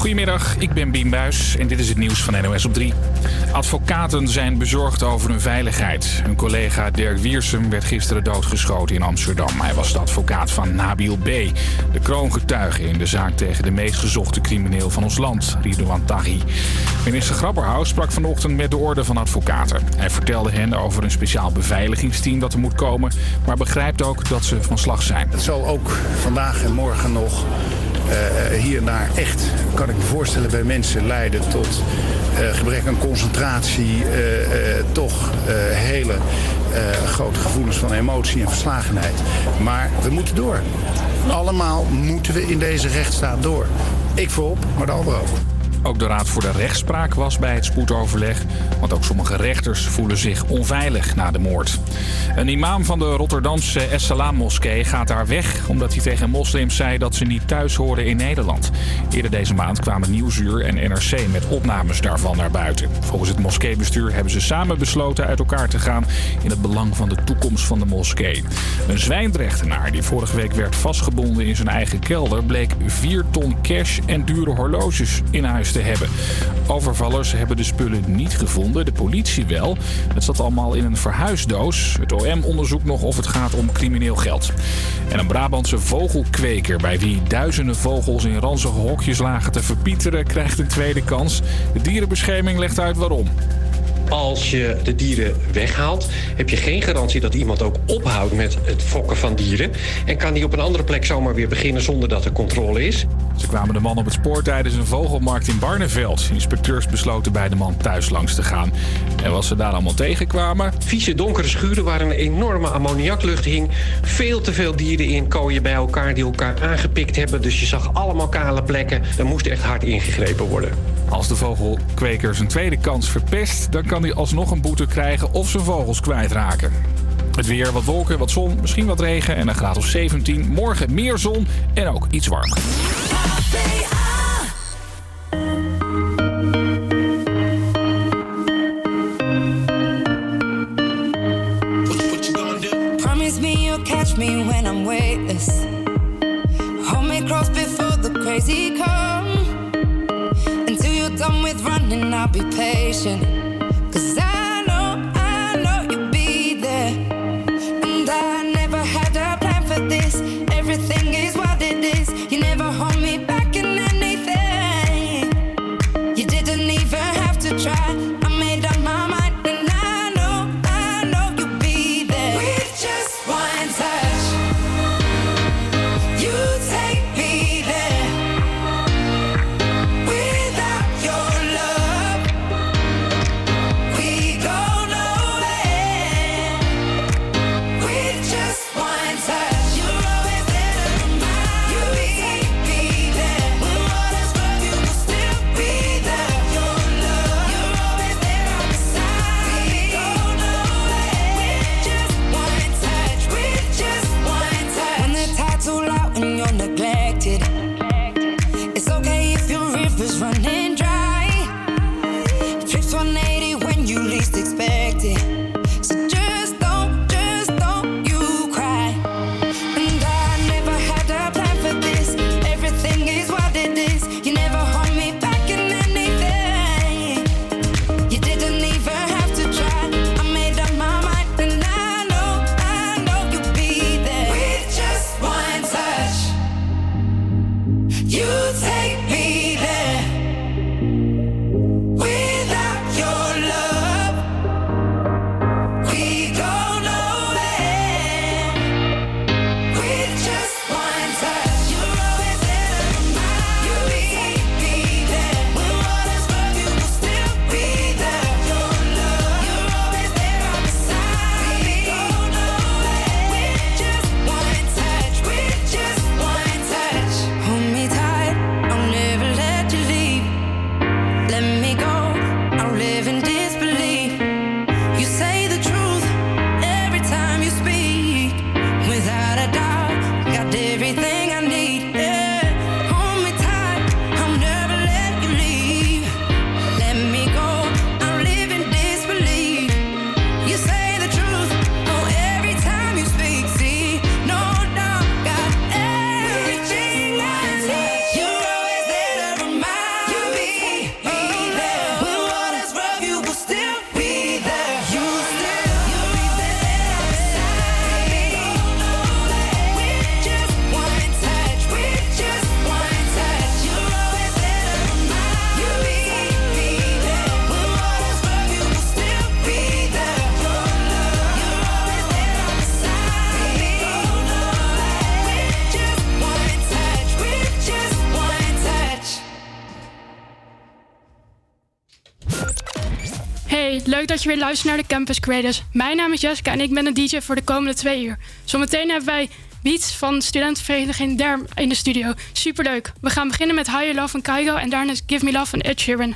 Goedemiddag, ik ben Bien Buis en dit is het nieuws van NOS op 3. Advocaten zijn bezorgd over hun veiligheid. Hun collega Dirk Wiersum werd gisteren doodgeschoten in Amsterdam. Hij was de advocaat van Nabil B., de kroongetuige in de zaak tegen de meest gezochte crimineel van ons land, Ridouan Taghi. Minister Grapperhaus sprak vanochtend met de orde van advocaten. Hij vertelde hen over een speciaal beveiligingsteam dat er moet komen, maar begrijpt ook dat ze van slag zijn. Het zal ook vandaag en morgen nog uh, hier en daar echt, kan ik me voorstellen, bij mensen leiden tot uh, gebrek aan concentratie, toch hele grote gevoelens van emotie en verslagenheid. Maar we moeten door. Allemaal moeten we in deze rechtsstaat door. Ik voorop, maar de anderen ook. Ook de Raad voor de Rechtspraak was bij het spoedoverleg, want ook sommige rechters voelen zich onveilig na de moord. Een imam van de Rotterdamse Essalam-moskee gaat daar weg omdat hij tegen moslims zei dat ze niet thuis horen in Nederland. Eerder deze maand kwamen Nieuwsuur en NRC met opnames daarvan naar buiten. Volgens het moskeebestuur hebben ze samen besloten uit elkaar te gaan in het belang van de toekomst van de moskee. Een zwijndrechtenaar die vorige week werd vastgebonden in zijn eigen kelder bleek 4 ton cash en dure horloges in huis te hebben. Overvallers hebben de spullen niet gevonden, de politie wel. Het zat allemaal in een verhuisdoos. Het OM onderzoekt nog of het gaat om crimineel geld. En een Brabantse vogelkweker bij wie duizenden vogels in ranzige hokjes lagen te verpieteren, krijgt een tweede kans. De dierenbescherming legt uit waarom. Als je de dieren weghaalt, heb je geen garantie dat iemand ook ophoudt met het fokken van dieren. En kan die op een andere plek zomaar weer beginnen zonder dat er controle is. Ze kwamen de man op het spoor tijdens een vogelmarkt in Barneveld. Inspecteurs besloten bij de man thuis langs te gaan. En wat ze daar allemaal tegenkwamen... Vieze donkere schuren waar een enorme ammoniaklucht hing. Veel te veel dieren in kooien bij elkaar die elkaar aangepikt hebben. Dus je zag allemaal kale plekken. Er moest echt hard ingegrepen worden. Als de vogelkweker zijn tweede kans verpest... dan kan hij alsnog een boete krijgen of zijn vogels kwijtraken. Het weer, wat wolken, wat zon, misschien wat regen en een graad of 17. Morgen meer zon en ook iets warmer. Patient. Je weer luistert naar de Campus Creators. Mijn naam is Jessica en ik ben de DJ voor de komende twee uur. Zometeen hebben wij beats van studentenvereniging Derm in de studio. Superleuk. We gaan beginnen met Higher Love van Kaigo en daarna Give Me Love van Ed Sheeran.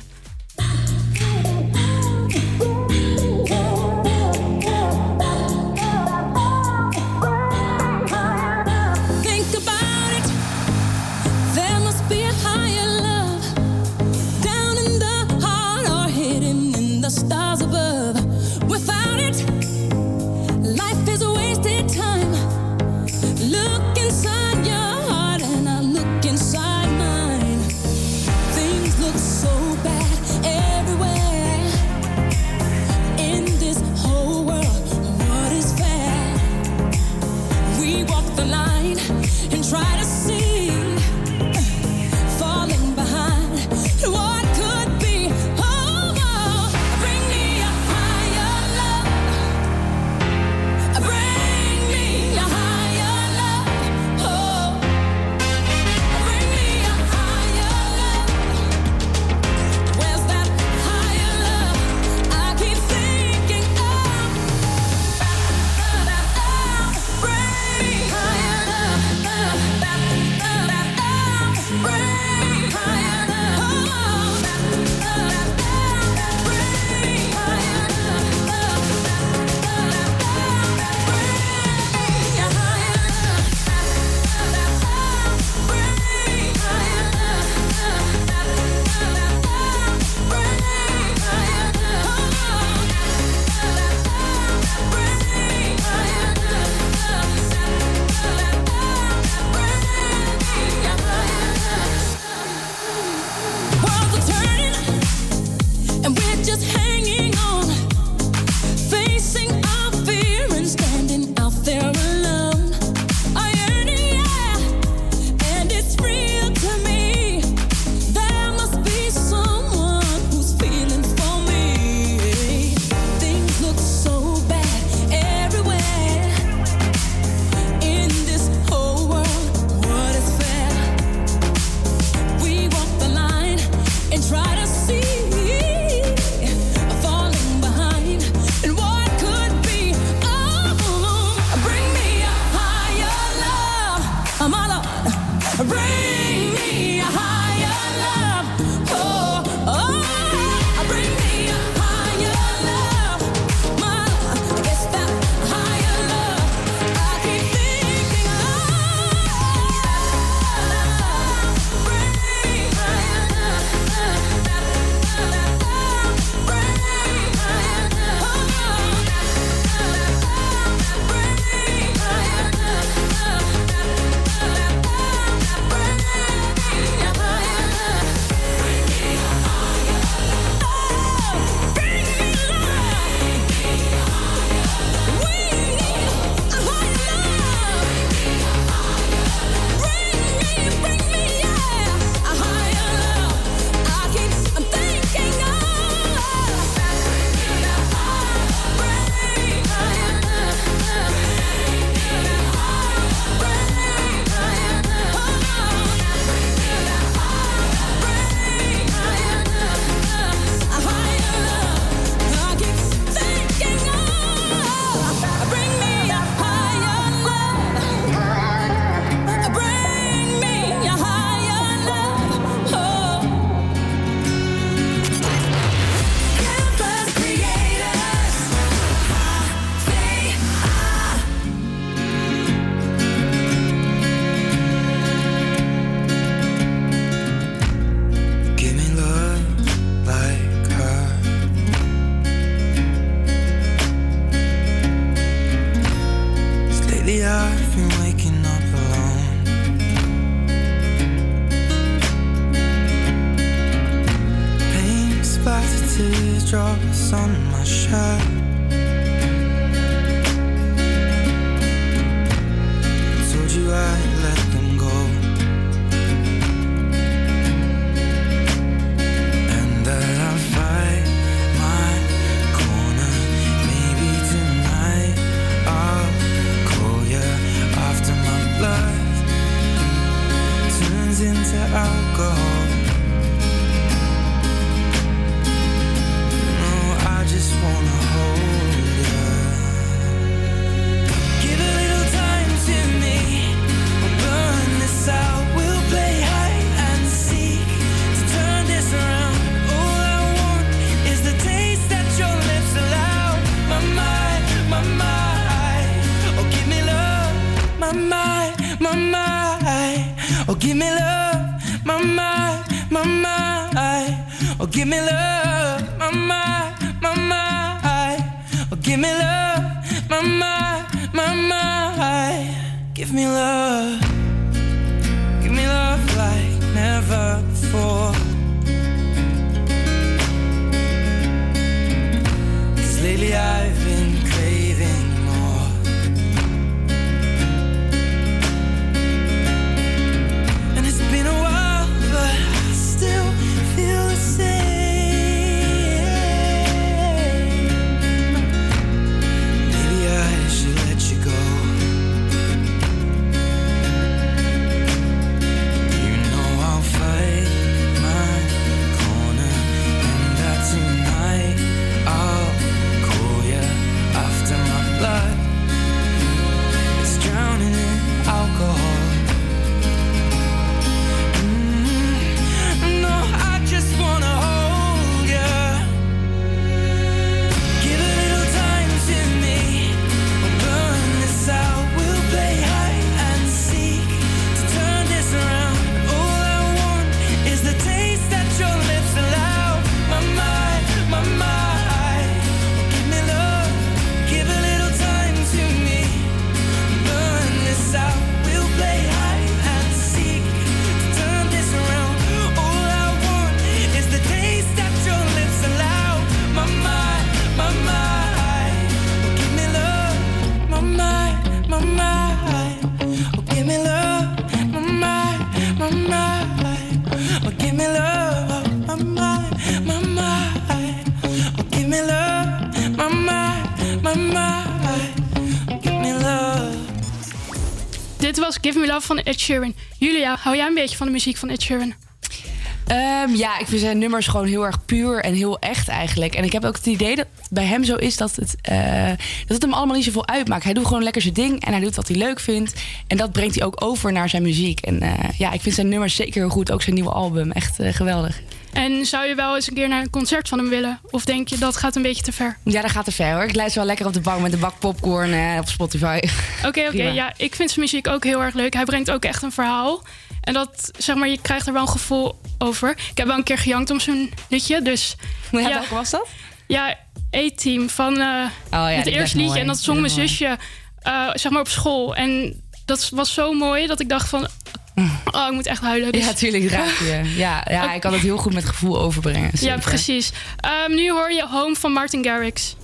Give me love, give me love like never before. Cause lately I've was Give Me Love van Ed Sheeran. Julia, hou jij een beetje van de muziek van Ed Sheeran? Ehm, ja, ik vind zijn nummers gewoon heel erg puur en heel echt eigenlijk. En ik heb ook het idee dat het bij hem zo is dat het, eh, dat het hem allemaal niet zoveel uitmaakt. Hij doet gewoon lekker zijn ding en hij doet wat hij leuk vindt. En dat brengt hij ook over naar zijn muziek. En eh, ja, ik vind zijn nummers zeker heel goed. Ook zijn nieuwe album. Echt eh, geweldig. En zou je wel eens een keer naar een concert van hem willen? Of denk je dat gaat een beetje te ver? Ja, dat gaat te ver hoor. Ik luister wel lekker op de bank met een bak popcorn eh, op Spotify. Oké, oké. Ja, ik vind zijn muziek ook heel erg leuk. Hij brengt ook echt een verhaal. En dat, zeg maar, je krijgt er wel een gevoel over. Ik heb wel een keer gejankt om zo'n liedje, dus... Ja, Ja. welke was dat? Ja, A-Team van eh, Oh ja, het eerste mooi. liedje. En dat zong mijn mooi. zusje, eh, zeg maar, op school. En dat was zo mooi dat ik dacht van... Oh, ik moet echt huilen. Dus, Ja, tuurlijk raak je. Ja, ja, hij kan het heel goed met gevoel overbrengen. ja, precies. Ehm, nu hoor je Home van Martin Garrix.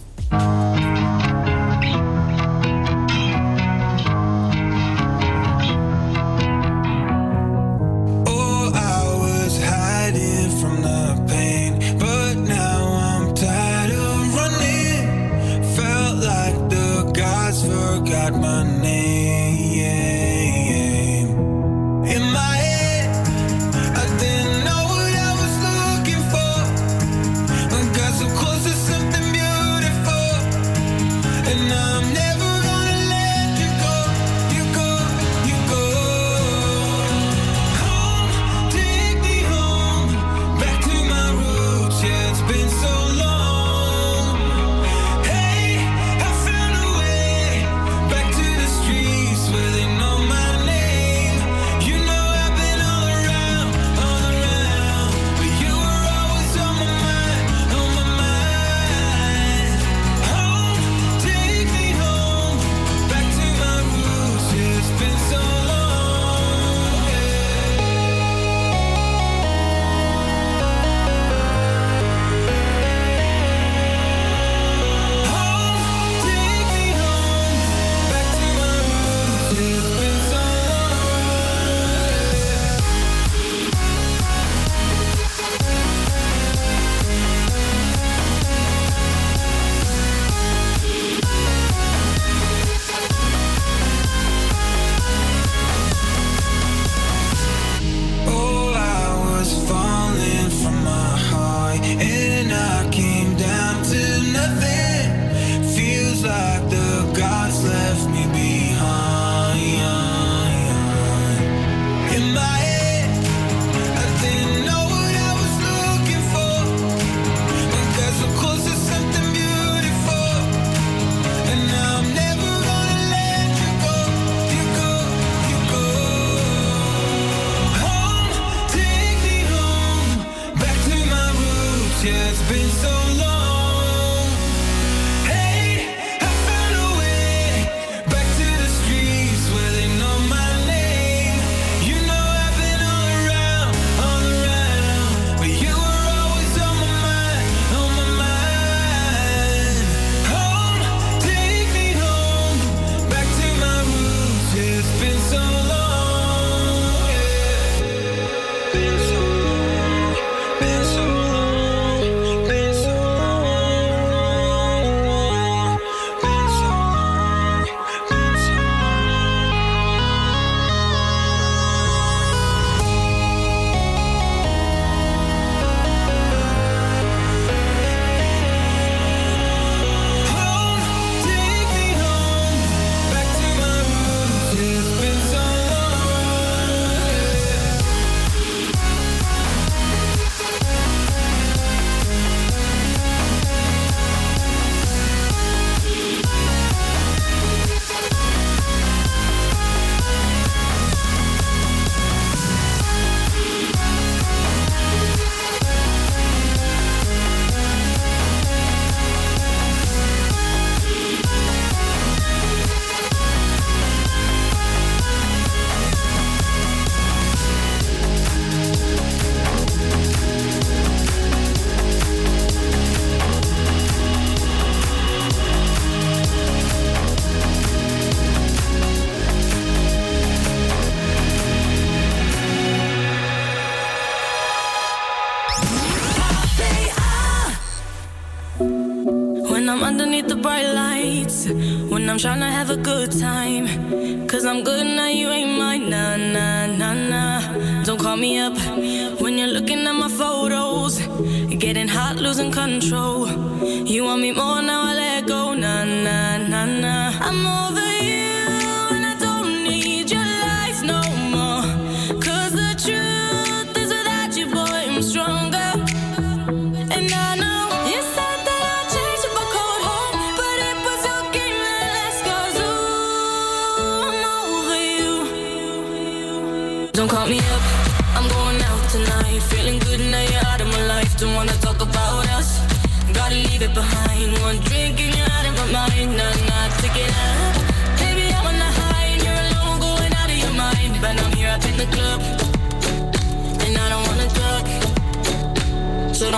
Time.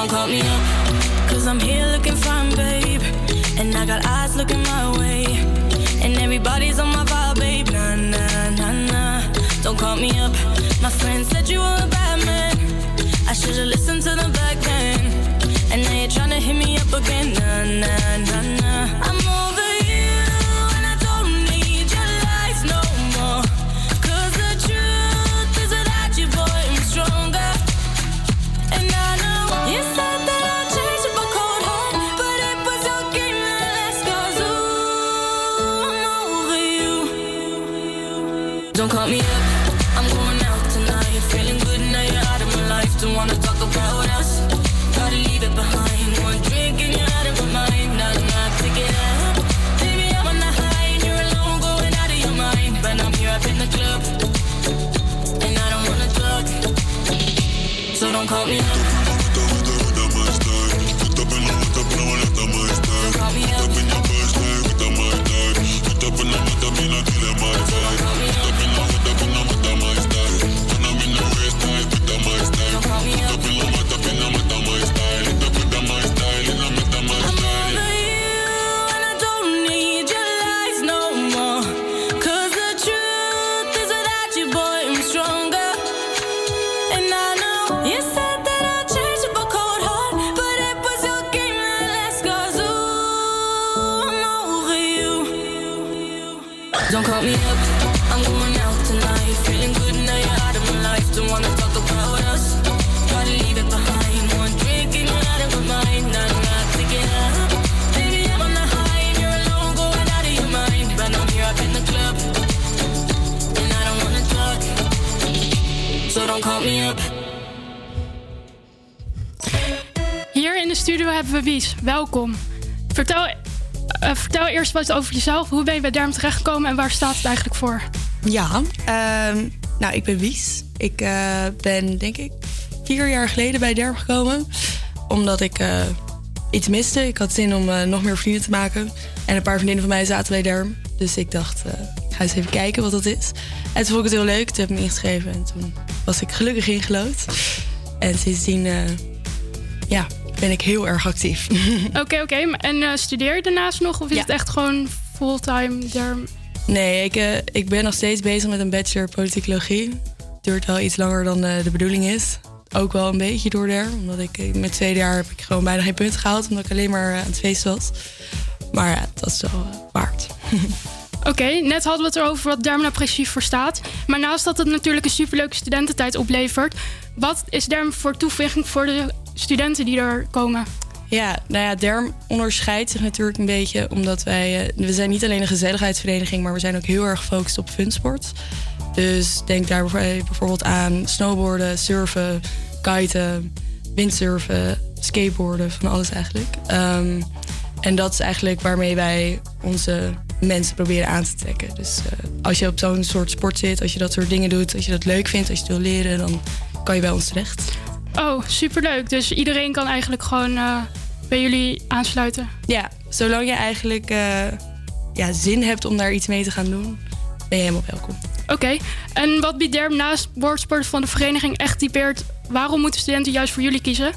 Don't call me up. Cause I'm here looking fine, babe. And I got eyes looking my way. And everybody's on my vibe, babe. Nah, nah, nah, nah. Don't call me up. My friend said you were a bad man. I should've listened to the back then. And now you're tryna hit me up again. Nah, nah, nah, nah. So don't call me Wies. Welkom. Vertel, eh, vertel eerst wat over jezelf. Hoe ben je bij Derm terechtgekomen en waar staat het eigenlijk voor? Ja, ehm, nou, ik ben Wies. Ik eh, ben, denk ik, vier jaar geleden bij Derm gekomen. Omdat ik eh, iets miste. Ik had zin om nog meer vrienden te maken. En een paar vriendinnen van mij zaten bij Derm. Dus ik dacht, ik ga eens even kijken wat dat is. En toen vond ik het heel leuk. Toen heb ik me ingeschreven. En toen was ik gelukkig ingelood. En sindsdien, ja, ben ik heel erg actief. Oké, oké. En eh, studeer je daarnaast nog? Of is Ja. het echt gewoon fulltime Derm? Nee, ik, eh, ik ben nog steeds bezig met een bachelor politicologie. Duurt wel iets langer dan eh, de bedoeling is. Ook wel een beetje door daar. Omdat ik mijn tweede jaar heb ik gewoon bijna geen punten gehaald. Omdat ik alleen maar aan het feest was. Maar ja, dat is wel waard. Oké, net hadden we het erover wat Derm nou precies voor staat. Maar naast dat het natuurlijk een superleuke studententijd oplevert... wat is Derm voor toevoeging voor de studenten die er komen? Ja, nou ja, DERM onderscheidt zich natuurlijk een beetje omdat wij... eh, we zijn niet alleen een gezelligheidsvereniging, maar we zijn ook heel erg gefocust op funsport. Dus denk daar bijv- bijvoorbeeld aan snowboarden, surfen, kiten, windsurfen, skateboarden, van alles eigenlijk. Ehm, en dat is eigenlijk waarmee wij onze mensen proberen aan te trekken. Dus eh, als je op zo'n soort sport zit, als je dat soort dingen doet, als je dat leuk vindt, als je het wil leren, dan kan je bij ons terecht. Oh, superleuk. Dus iedereen kan eigenlijk gewoon eh, bij jullie aansluiten. Ja, zolang je eigenlijk eh, ja, zin hebt om daar iets mee te gaan doen, ben je helemaal welkom. Oké, en wat biedt Derm naast boardsport van de vereniging echt typeert? Waarom moeten studenten juist voor jullie kiezen?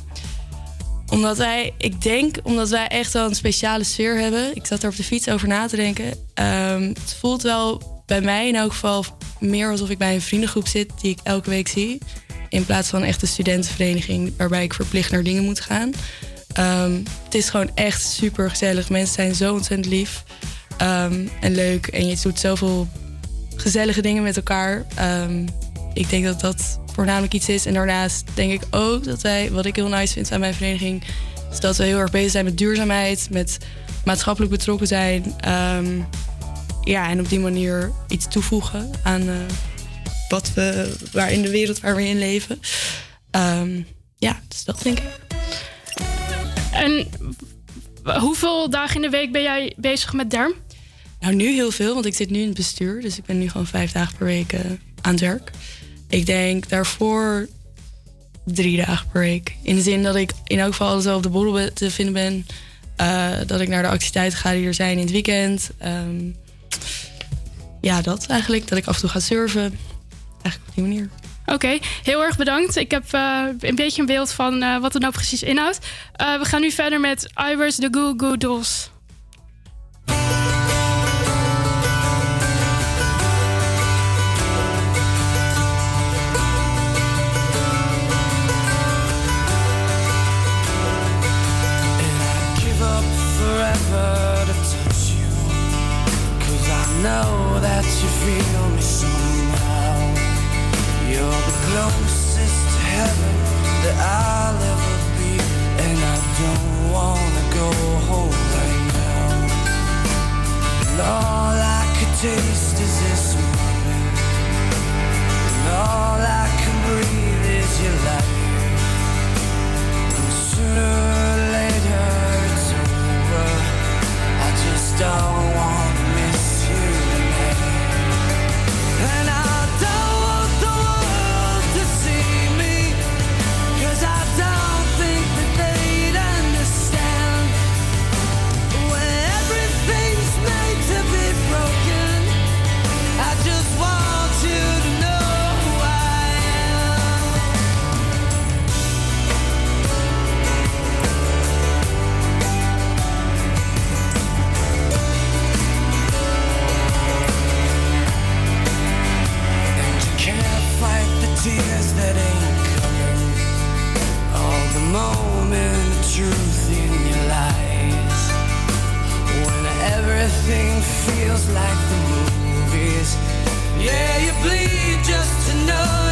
Omdat wij, ik denk, omdat wij echt wel een speciale sfeer hebben. Ik zat er op de fiets over na te denken. Ehm, het voelt wel bij mij in elk geval meer alsof ik bij een vriendengroep zit die ik elke week zie. In plaats van echt een studentenvereniging waarbij ik verplicht naar dingen moet gaan. Ehm, het is gewoon echt super gezellig. Mensen zijn zo ontzettend lief. ehm, en leuk. En je doet zoveel gezellige dingen met elkaar. Ehm, ik denk dat dat voornamelijk iets is. En daarnaast denk ik ook dat wij, wat ik heel nice vind aan mijn vereniging, is dat we heel erg bezig zijn met duurzaamheid, met maatschappelijk betrokken zijn. Ja, en op die manier iets toevoegen aan eh, wat we, waar in de wereld waar we in leven. Ehm, ja, dus dat denk ik. En hoeveel dagen in de week ben jij bezig met derm? Nou, nu heel veel, want ik zit nu in het bestuur. Dus ik ben nu gewoon vijf dagen per week eh, aan het werk. Ik denk daarvoor drie dagen per week. In de zin dat ik in elk geval wel op de borrel te vinden ben. Eh, dat ik naar de activiteiten ga die er zijn in het weekend. Ehm, ja, dat eigenlijk. Dat ik af en toe ga surfen. Eigenlijk op die manier. Oké, heel erg bedankt. Ik heb eh, een beetje een beeld van eh, wat het nou precies inhoudt. Eh, we gaan nu verder met Ivers de Goo Goo Dolls. Everything feels like the movies. Yeah, you bleed just to know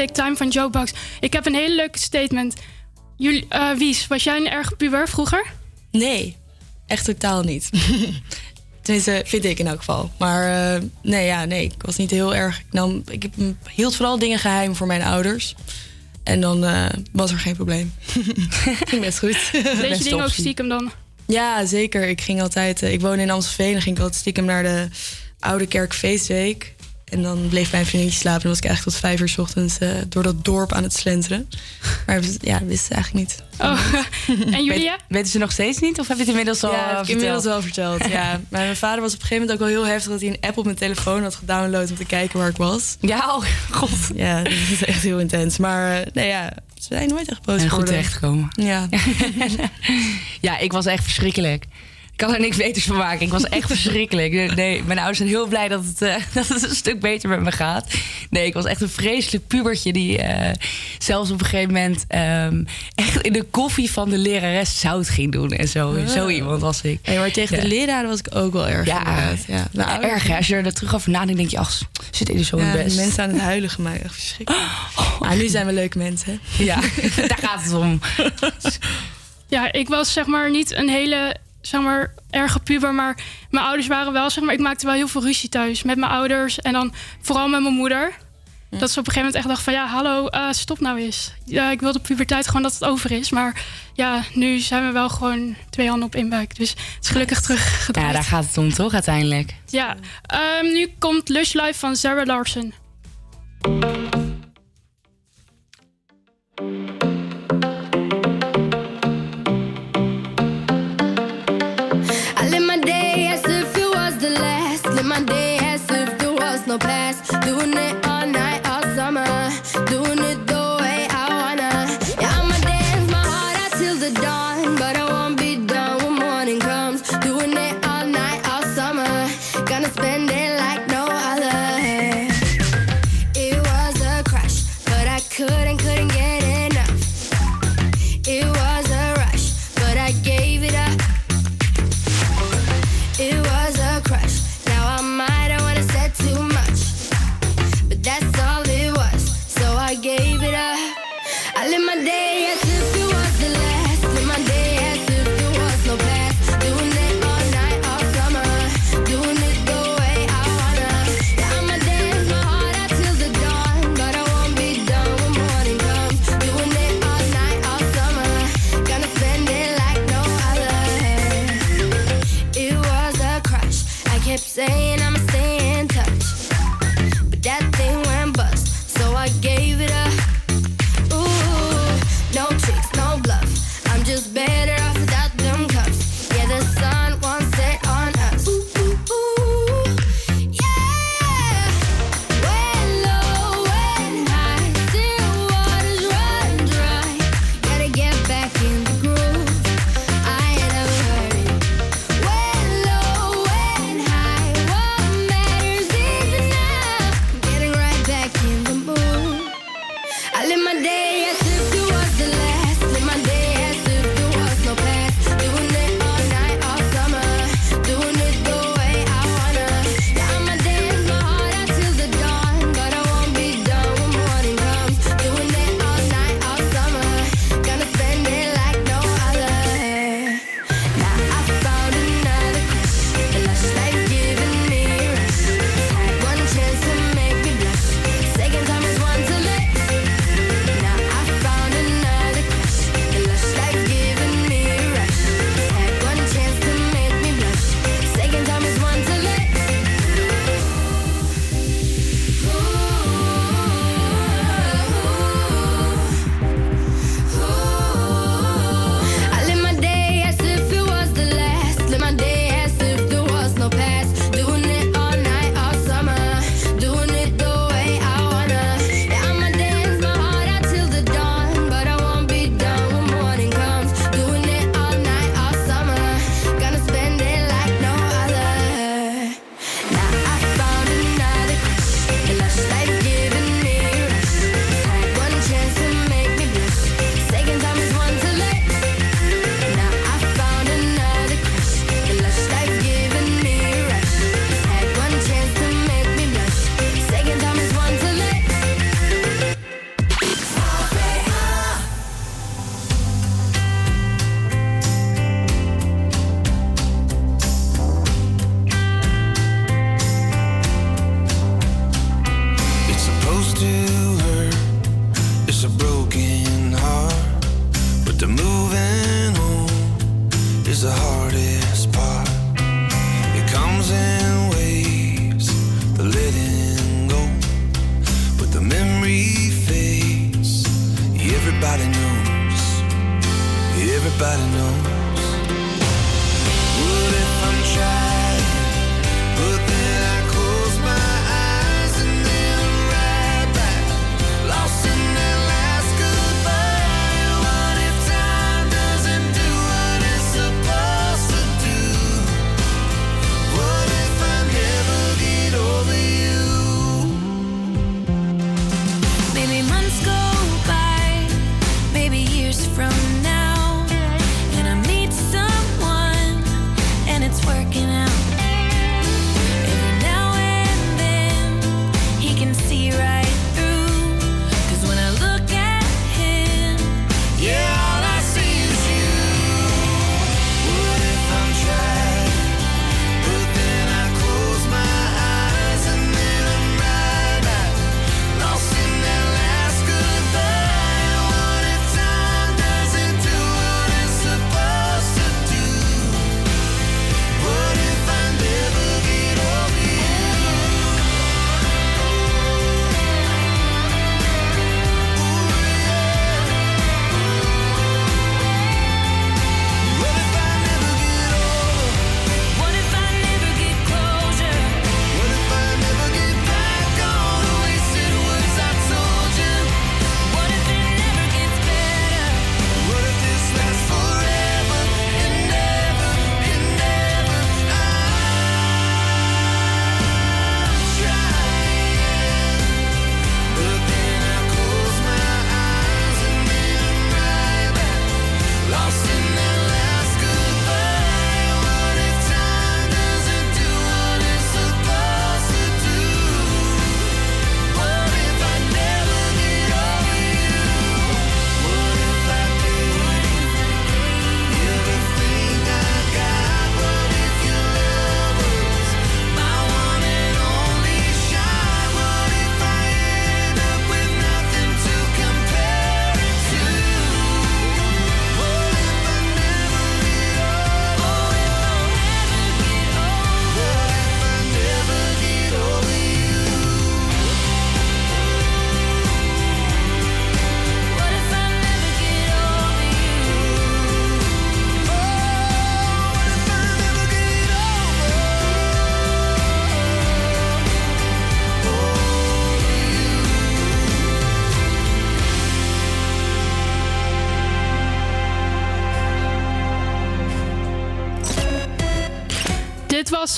Take Time van Joe Bucks. Ik heb een hele leuke statement. Jullie, eh, Wies, was jij een erg puber vroeger? Nee, echt totaal niet. Tenminste, vind ik in elk geval. Maar eh, nee, ja, nee, ik was niet heel erg. Ik, nam, ik hield vooral dingen geheim voor mijn ouders. En dan eh, was er geen probleem. ging best goed. Deed je dingen ook stiekem dan? Ja, zeker. Ik ging altijd. eh, ik woonde in Amstelveen. Dan ging ik altijd stiekem naar de Oude Kerk Feestweek. En dan bleef mijn vriendje slapen. En dan was ik eigenlijk tot vijf uur 's ochtends eh, door dat dorp aan het slenteren. Maar ja, dat wist ze eigenlijk niet. Oh, en Julia? Weet, weten ze nog steeds niet? Of heb je het inmiddels al ja, eh, ik inmiddels verteld? wel verteld. Ja. Maar mijn vader was op een gegeven moment ook wel heel heftig... dat hij een app op mijn telefoon had gedownload om te kijken waar ik was. Ja, oh god. Ja, dat is echt heel intens. Maar eh, nee, ja, ze zijn nooit echt boos En goed terechtgekomen. Ja. Ja, ik was echt verschrikkelijk. Ik kan er niks beters van maken. Ik was echt verschrikkelijk. Nee, Nee, mijn ouders zijn heel blij dat het, eh, dat het een stuk beter met me gaat. Nee, ik was echt een vreselijk pubertje die eh, zelfs op een gegeven moment ehm, echt in de koffie van de lerares zout ging doen en zo. Ah. Zo iemand was ik. Hey, maar tegen Ja. de leraren was ik ook wel erg. Ja, inderdaad. ja. Ouders- erg hè. Als je er terug over nadenkt, denk je, ach, ze deden zo hun Ja, best. mensen aan het huilen gemaakt. Echt verschrikkelijk. Maar nu zijn we leuke mensen. hè? Ja, daar gaat het om. Ja, ik was zeg maar niet een hele, zeg maar, erge puber. Maar mijn ouders waren wel, zeg maar, ik maakte wel heel veel ruzie thuis. Met mijn ouders en dan vooral met mijn moeder. Dat ze op een gegeven moment echt dacht van... ja, hallo, eh, stop nou eens. Ja, ik wil de puberteit gewoon dat het over is. Maar ja, nu zijn we wel gewoon twee handen op inbuik. Dus het is gelukkig terug Ja, daar gaat het om toch uiteindelijk. Ja, ehm, nu komt Lush Live van Sarah Larson.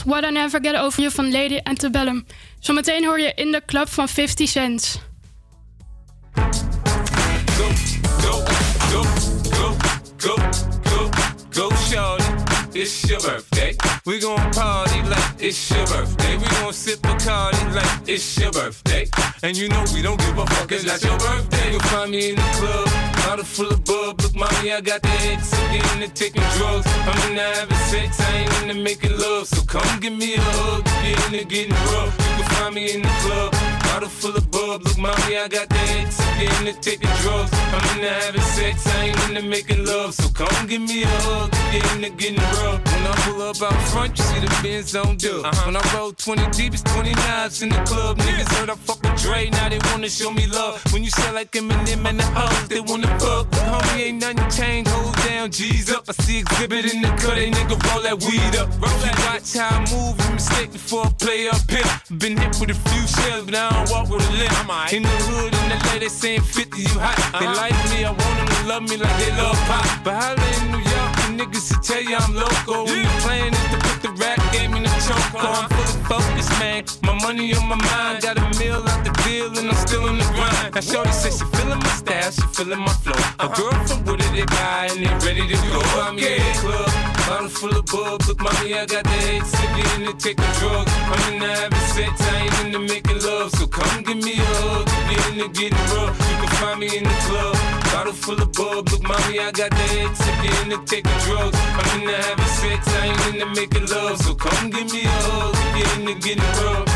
What I Never Get Over You van Lady Antebellum. Zometeen hoor je in de club van 50 Cent. go, go, go, go, go, go, shorty. It's your birthday. We gon' party like it's your birthday. We gon' sip Bacardi like it's your birthday. And you know we don't give a fuck, it's not your birthday. You'll find me in the club, bottle full of bub. Look, mommy, I got the X, I'm getting into taking drugs. I'm into having sex, I ain't into making love. So come give me a hug, get into getting rough. You can find me in the club, bottle full of bub. Look, mommy, I got the X, I'm into taking drugs. I'm into having sex, I ain't into making love. So come give me a hug, get into getting rough. When I pull up out front, you see the Benz on dub. Uh-huh. When I roll 20 deep, it's 20 knives in the club. Niggas heard I fuck with Dre, now they wanna show me love. When you sell like Eminem and the hoes, they wanna fuck. Homie, ain't nothing changed, hold down, G's up. I see exhibit in the cut, they nigga roll that weed up. Roll that watch how I move, you mistake before I play up here. Been hit with a few shells, but I don't walk with a limp. In the hood, in the lady saying 50, you hot. They uh-huh. like me, I want them to love me like they love pop. But holla in New York, niggas to tell you I'm local. When the plan is to put the rap game in the choke. I'm full of focus, man. My money on my mind, got a meal out the deal, and I'm still in the grind. Now, Shorty says she feeling my style, she feeling my flow. A uh-huh. girl from Wooded, they buy, and they ready to go. I'm in the club, bottle full of bub. Look, mommy, I got the head sick, in to take the drugs. I'm in the having sex, I ain't into making love. So come give me a hug, get into getting rough. You can find me in the club, bottle full of bub. Look, mommy, I got the head sick, in to taking drugs. I'm in the having sex, I ain't into making love. So come give me a hug, get into getting rough.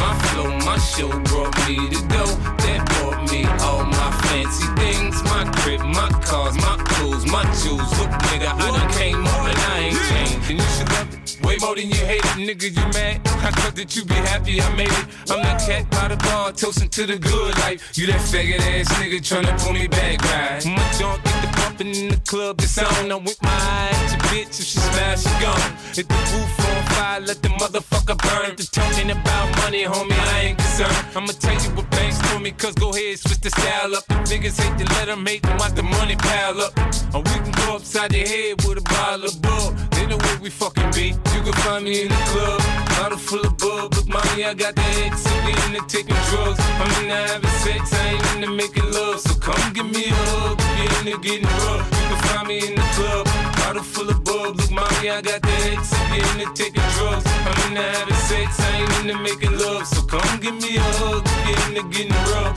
My flow, my show brought me to go. That brought all my fancy things. My crib, my cars, my clothes, my jewels. Look, nigga, I done came up and I ain't changed. And you should love it. Way more than you hate it, nigga, you mad? I thought that you be happy I made it. I'm that cat by the bar, toasting to the good life. You that faggot ass nigga tryna pull me back, right? My junk get the bumping in the club, it's on. I'm with my eye at your bitch, if she smash, she gone. Hit the roof on fire, let the motherfucker burn. The talking about money, homie, I ain't concerned. I'ma tell you what banks for me, cause go ahead, switch the style up. The niggas hate to let them hate them, watch the money pile up. Or we can go upside the head with a bottle of bug. They know where we fucking be. You can find me in the club, bottle full of bub. Look, mommy, I got the X, I'm into taking drugs. I'm into having sex, I ain't into making love. So come give me a hug, get into getting rough. You can find me in the club, bottle full of bub. Look, mommy, I got the X, I'm into taking drugs. I'm into having sex, I ain't into making love. So come give me a hug, get into getting rough.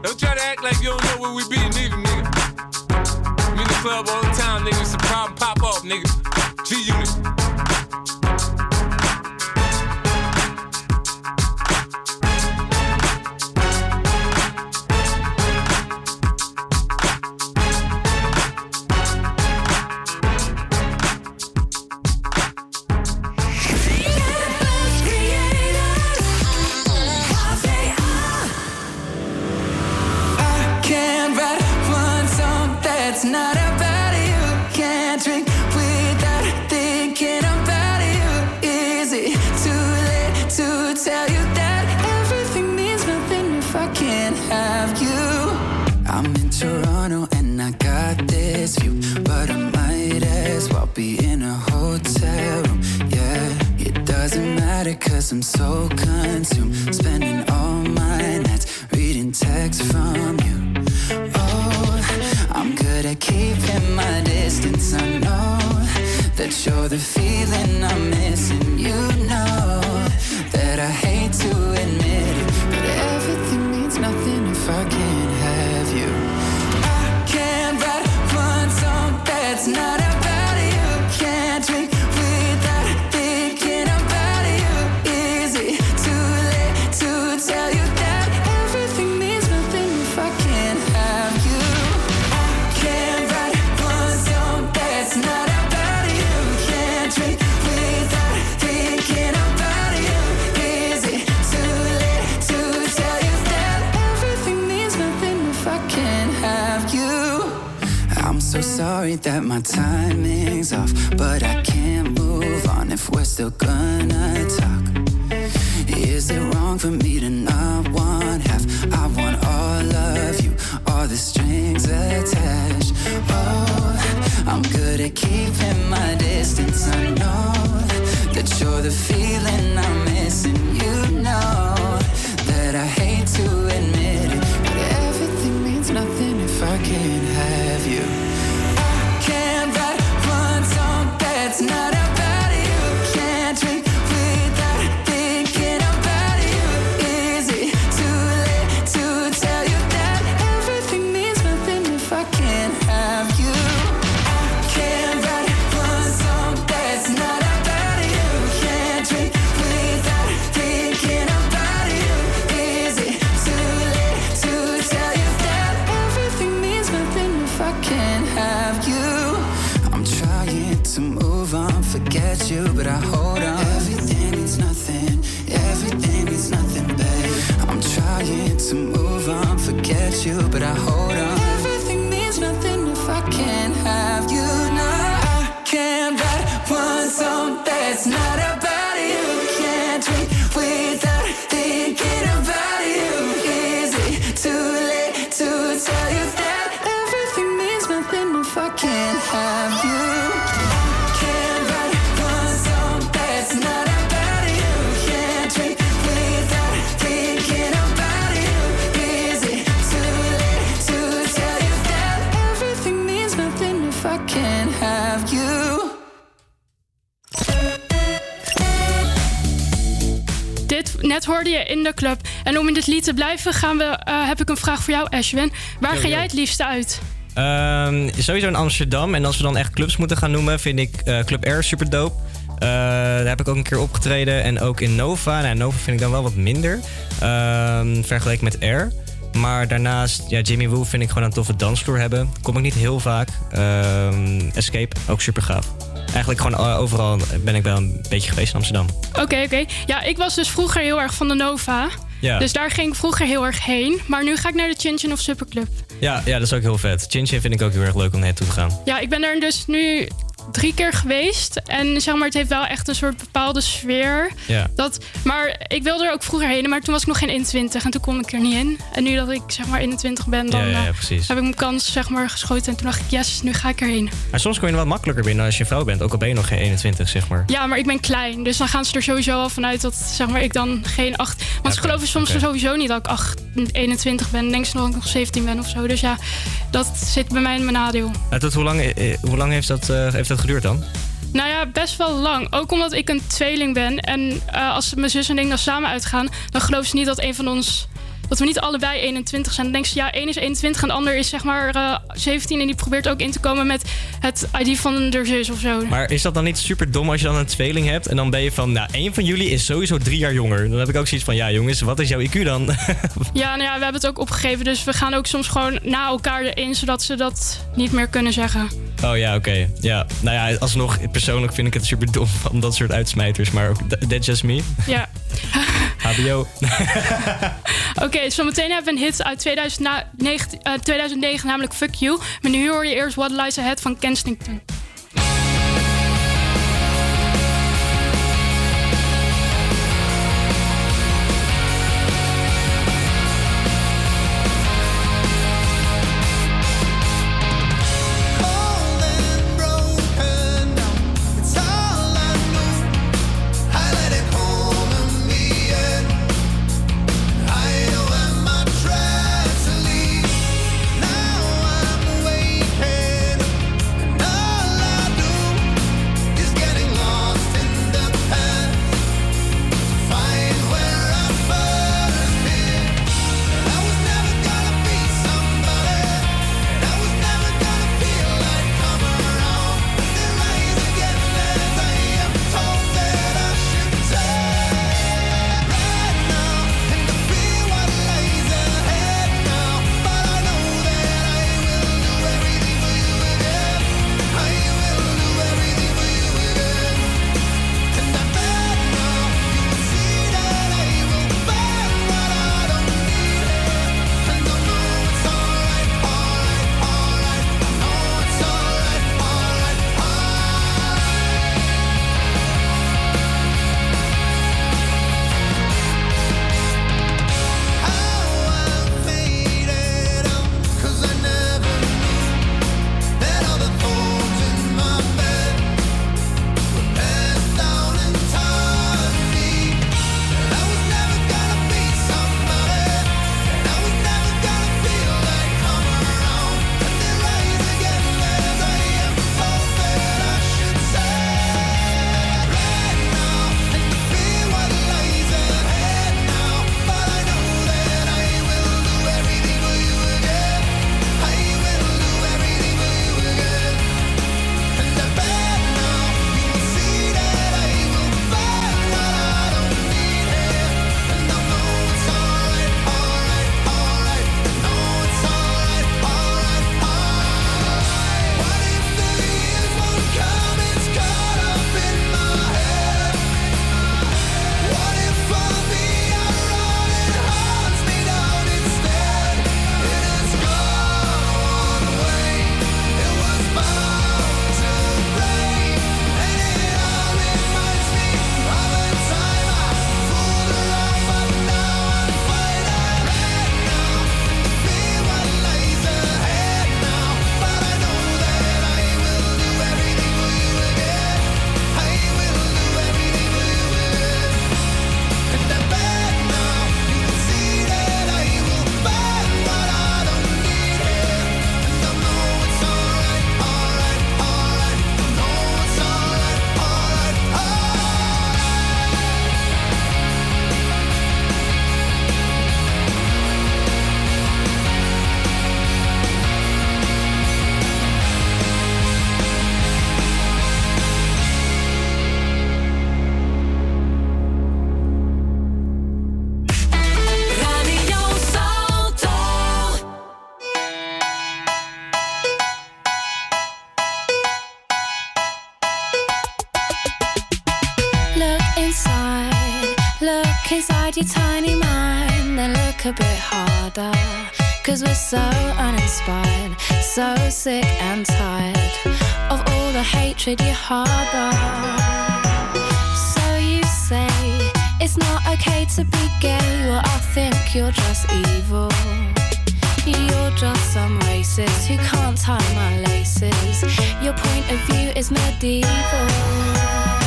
don't try to act like you don't know where we be, neither, nigga. We in the club all the time, nigga. It's a problem, pop off, nigga. G club. En om in dit lied te blijven, gaan we, eh, heb ik een vraag voor jou, Ashwin. Waar Yo, ga yo. jij het liefste uit? Ehm, sowieso in Amsterdam. En als we dan echt clubs moeten gaan noemen, vind ik eh, Club Air super dope. Eh, daar heb ik ook een keer opgetreden. En ook in Nova. Nou, Nova vind ik dan wel wat minder. ehm, vergeleken met Air. Maar daarnaast, ja, Jimmy Woo vind ik gewoon een toffe dansvloer hebben. Kom ik niet heel vaak. Ehm, Escape, ook super gaaf. Eigenlijk gewoon eh, overal ben ik wel een beetje geweest in Amsterdam. Oké, oké. Ja, ik was dus vroeger heel erg van de Nova. Ja. Dus daar ging ik vroeger heel erg heen. Maar nu ga ik naar de Chin Chin of Superclub. Ja, ja, dat is ook heel vet. Chin Chin vind ik ook heel erg leuk om naartoe te gaan. Ja, ik ben daar dus nu drie keer geweest. En zeg maar, het heeft wel echt een soort bepaalde sfeer. Ja. Dat, maar ik wilde er ook vroeger heen, maar toen was ik nog geen 21 en toen kon ik er niet in. En nu dat ik zeg maar 21 ben, dan Ja, ja, ja, eh, heb ik mijn kans zeg maar geschoten. En toen dacht ik, yes, nu ga ik erheen. Maar soms kom je er wat makkelijker binnen als je vrouw bent. Ook al ben je nog geen 21, zeg maar. Ja, maar ik ben klein, dus dan gaan ze er sowieso al vanuit dat zeg maar, ik dan geen 8. Want ze geloven soms sowieso niet dat ik 8, 21 ben. Denken ze nog dat ik nog 17 ben of zo. Dus ja, dat zit bij mij in mijn nadeel. Tot hoe lang, eh, hoe lang heeft, dat, eh, heeft dat geduurd dan? Nou ja, best wel lang. Ook omdat ik een tweeling ben. En eh, als mijn zus en ik dan samen uitgaan, dan geloven ze niet dat een van ons. Dat we niet allebei 21 zijn. Dan denken ze, ja, één is 21 en de ander is zeg maar eh, 17. En die probeert ook in te komen met het ID van de zus of zo. Maar is dat dan niet super dom als je dan een tweeling hebt en dan ben je van, nou, één van jullie is sowieso drie jaar jonger. Dan heb ik ook zoiets van, ja jongens, wat is jouw IQ dan? Ja, nou ja, we hebben het ook opgegeven. Dus we gaan ook soms gewoon na elkaar erin, zodat ze dat niet meer kunnen zeggen. oh ja, oké. Ja, nou ja, alsnog, persoonlijk vind ik het super dom van dat soort uitsmijters, maar ook, th- that's just me. Ja. HBO. Oké, zometeen hebben we een hit uit 2009, eh, 2009, namelijk Fuck You. Maar nu hoor je eerst What Lies Ahead van Kensington. So uninspired, so sick and tired of all the hatred you harbor. So you say it's not okay to be gay, well, I think you're just evil. You're just some racist who can't tie my laces. Your point of view is medieval.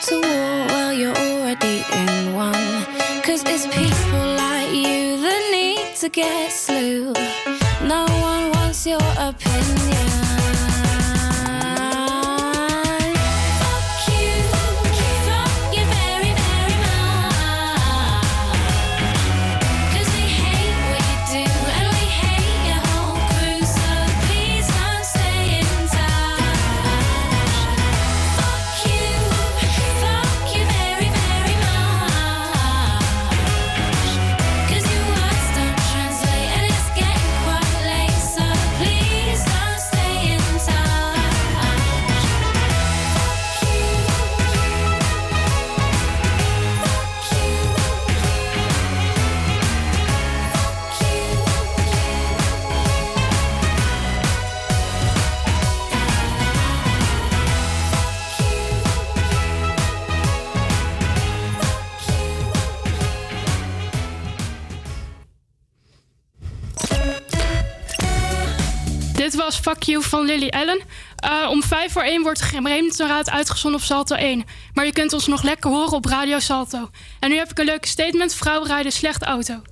To war. while you're already in one. Cause it's people like you that need to get slew. No one wants your opinion. Dit was Fuck You van Lily Allen. Eh, om vijf voor één wordt Gemeenteraad uitgezonden op Salto 1. Maar je kunt ons nog lekker horen op Radio Salto. En nu heb ik een leuke statement. Vrouwen rijden slecht auto.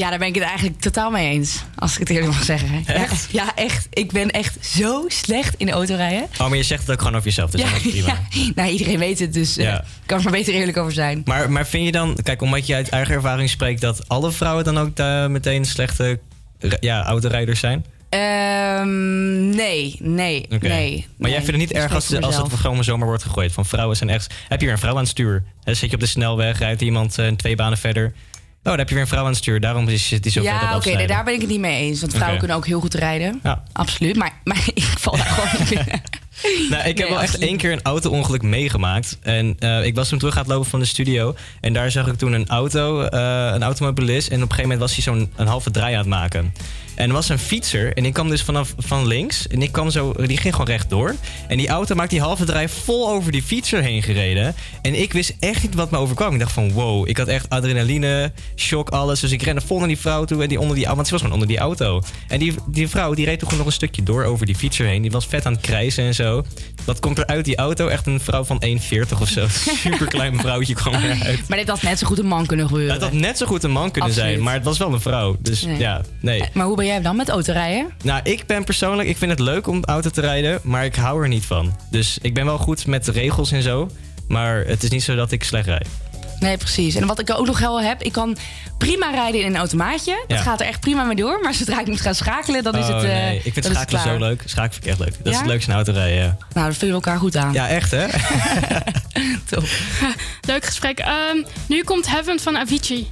Ja, daar ben ik het eigenlijk totaal mee eens. Als ik het eerlijk mag zeggen. Echt? Ja, ja, echt. Ik ben echt zo slecht in autorijden. Oh, maar je zegt het ook gewoon over jezelf. Dus Ja, dat is prima. ja. Nou, iedereen weet het, dus eh, Ja. ik kan er maar beter eerlijk over zijn. Maar, maar vind je dan, kijk, omdat je uit eigen ervaring spreekt, dat alle vrouwen dan ook eh, meteen slechte ja, autorijders zijn? Ehm, nee, nee, nee. Maar jij vindt het niet erg als, als het gewoon zomaar wordt gegooid? Van vrouwen zijn echt. Heb je weer een vrouw aan het stuur? Hè, zit je op de snelweg, rijdt iemand eh, twee banen verder. Oh, dan heb je weer een vrouw aan het stuur. Daarom is het die zo Ja, oké, daar ben ik het niet mee eens. Want vrouwen kunnen ook heel goed rijden. Ja. Absoluut. Maar, maar ik val daar gewoon niet binnen. Nou, ik heb wel echt één keer een auto-ongeluk meegemaakt. En eh, ik was toen terug aan het lopen van de studio. En daar zag ik toen een auto, eh, een automobilist. En op een gegeven moment was hij zo'n een halve draai aan het maken. En er was een fietser. En die kwam dus vanaf van links. En ik kwam zo, die ging gewoon rechtdoor. En die auto maakte die halve draai vol over die fietser heen gereden. En ik wist echt niet wat me overkwam. Ik dacht van wow, ik had echt adrenaline, shock, alles. Dus ik rende vol naar die vrouw toe. En die onder die, want ze was gewoon onder die auto. En die, die vrouw die reed toen gewoon nog een stukje door over die fietser heen. Die was vet aan het krijsen en zo. Zo. Wat komt er uit die auto? Echt een vrouw van 1,40 of zo. Super klein vrouwtje kwam eruit. Maar dit had net zo goed een man kunnen gebeuren. Het had net zo goed een man kunnen Absoluut. zijn, maar het was wel een vrouw. Dus Nee. ja, nee. Maar hoe ben jij dan met autorijden? Nou, ik ben persoonlijk, ik vind het leuk om auto te rijden, maar ik hou er niet van. Dus ik ben wel goed met de regels en zo, maar het is niet zo dat ik slecht rijd. Nee, precies. En wat ik ook nog wel heb, ik kan prima rijden in een automaatje. Dat Ja. gaat er echt prima mee door. Maar zodra ik moet gaan schakelen, dan is Oh, het. eh, nee. Ik vind dan is het schakelen zo leuk. Schakelen vind ik echt leuk. Dat is het leukste in auto rijden, ja. Nou, dat vullen we elkaar goed aan. Ja, echt hè? Leuk gesprek. Ehm, nu komt Heaven van Avicii.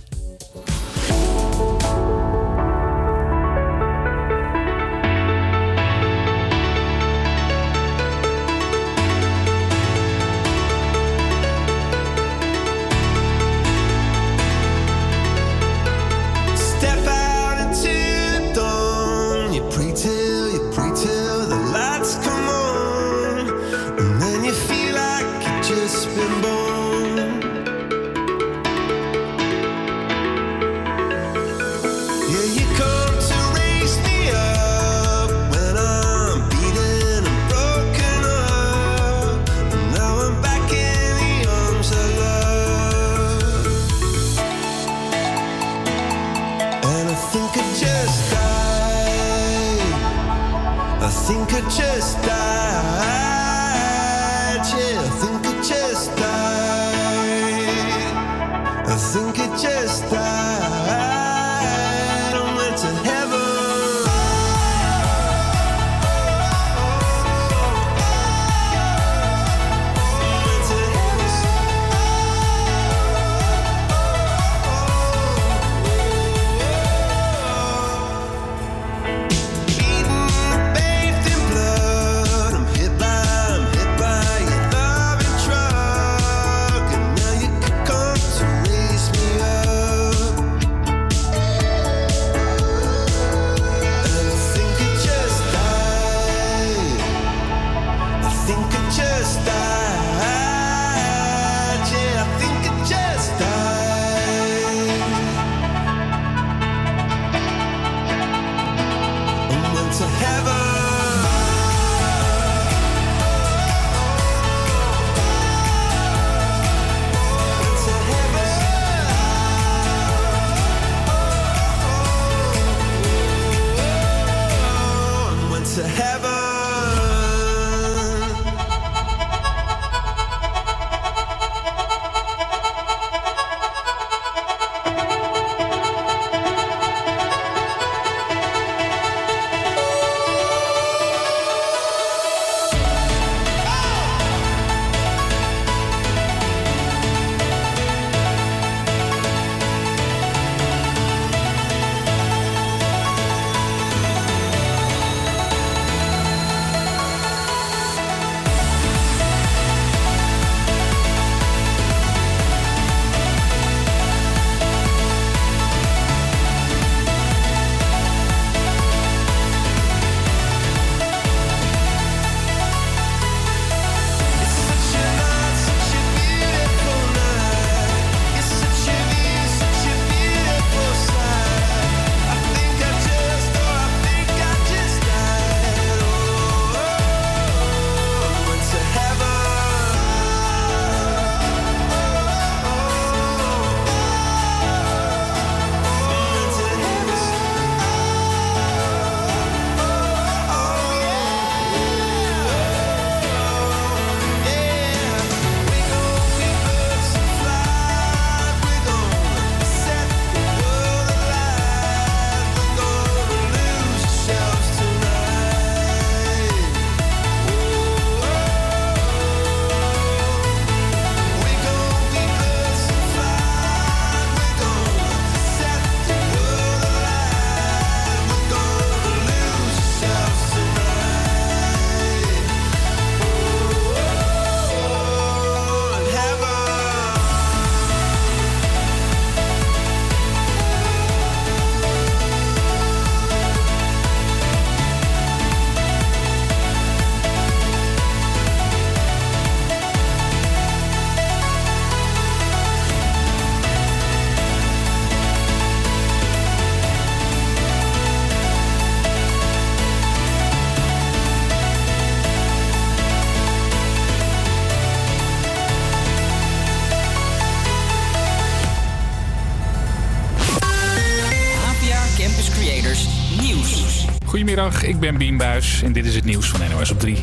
Goedemiddag, ik ben Bien Buis en dit is het nieuws van NOS op 3.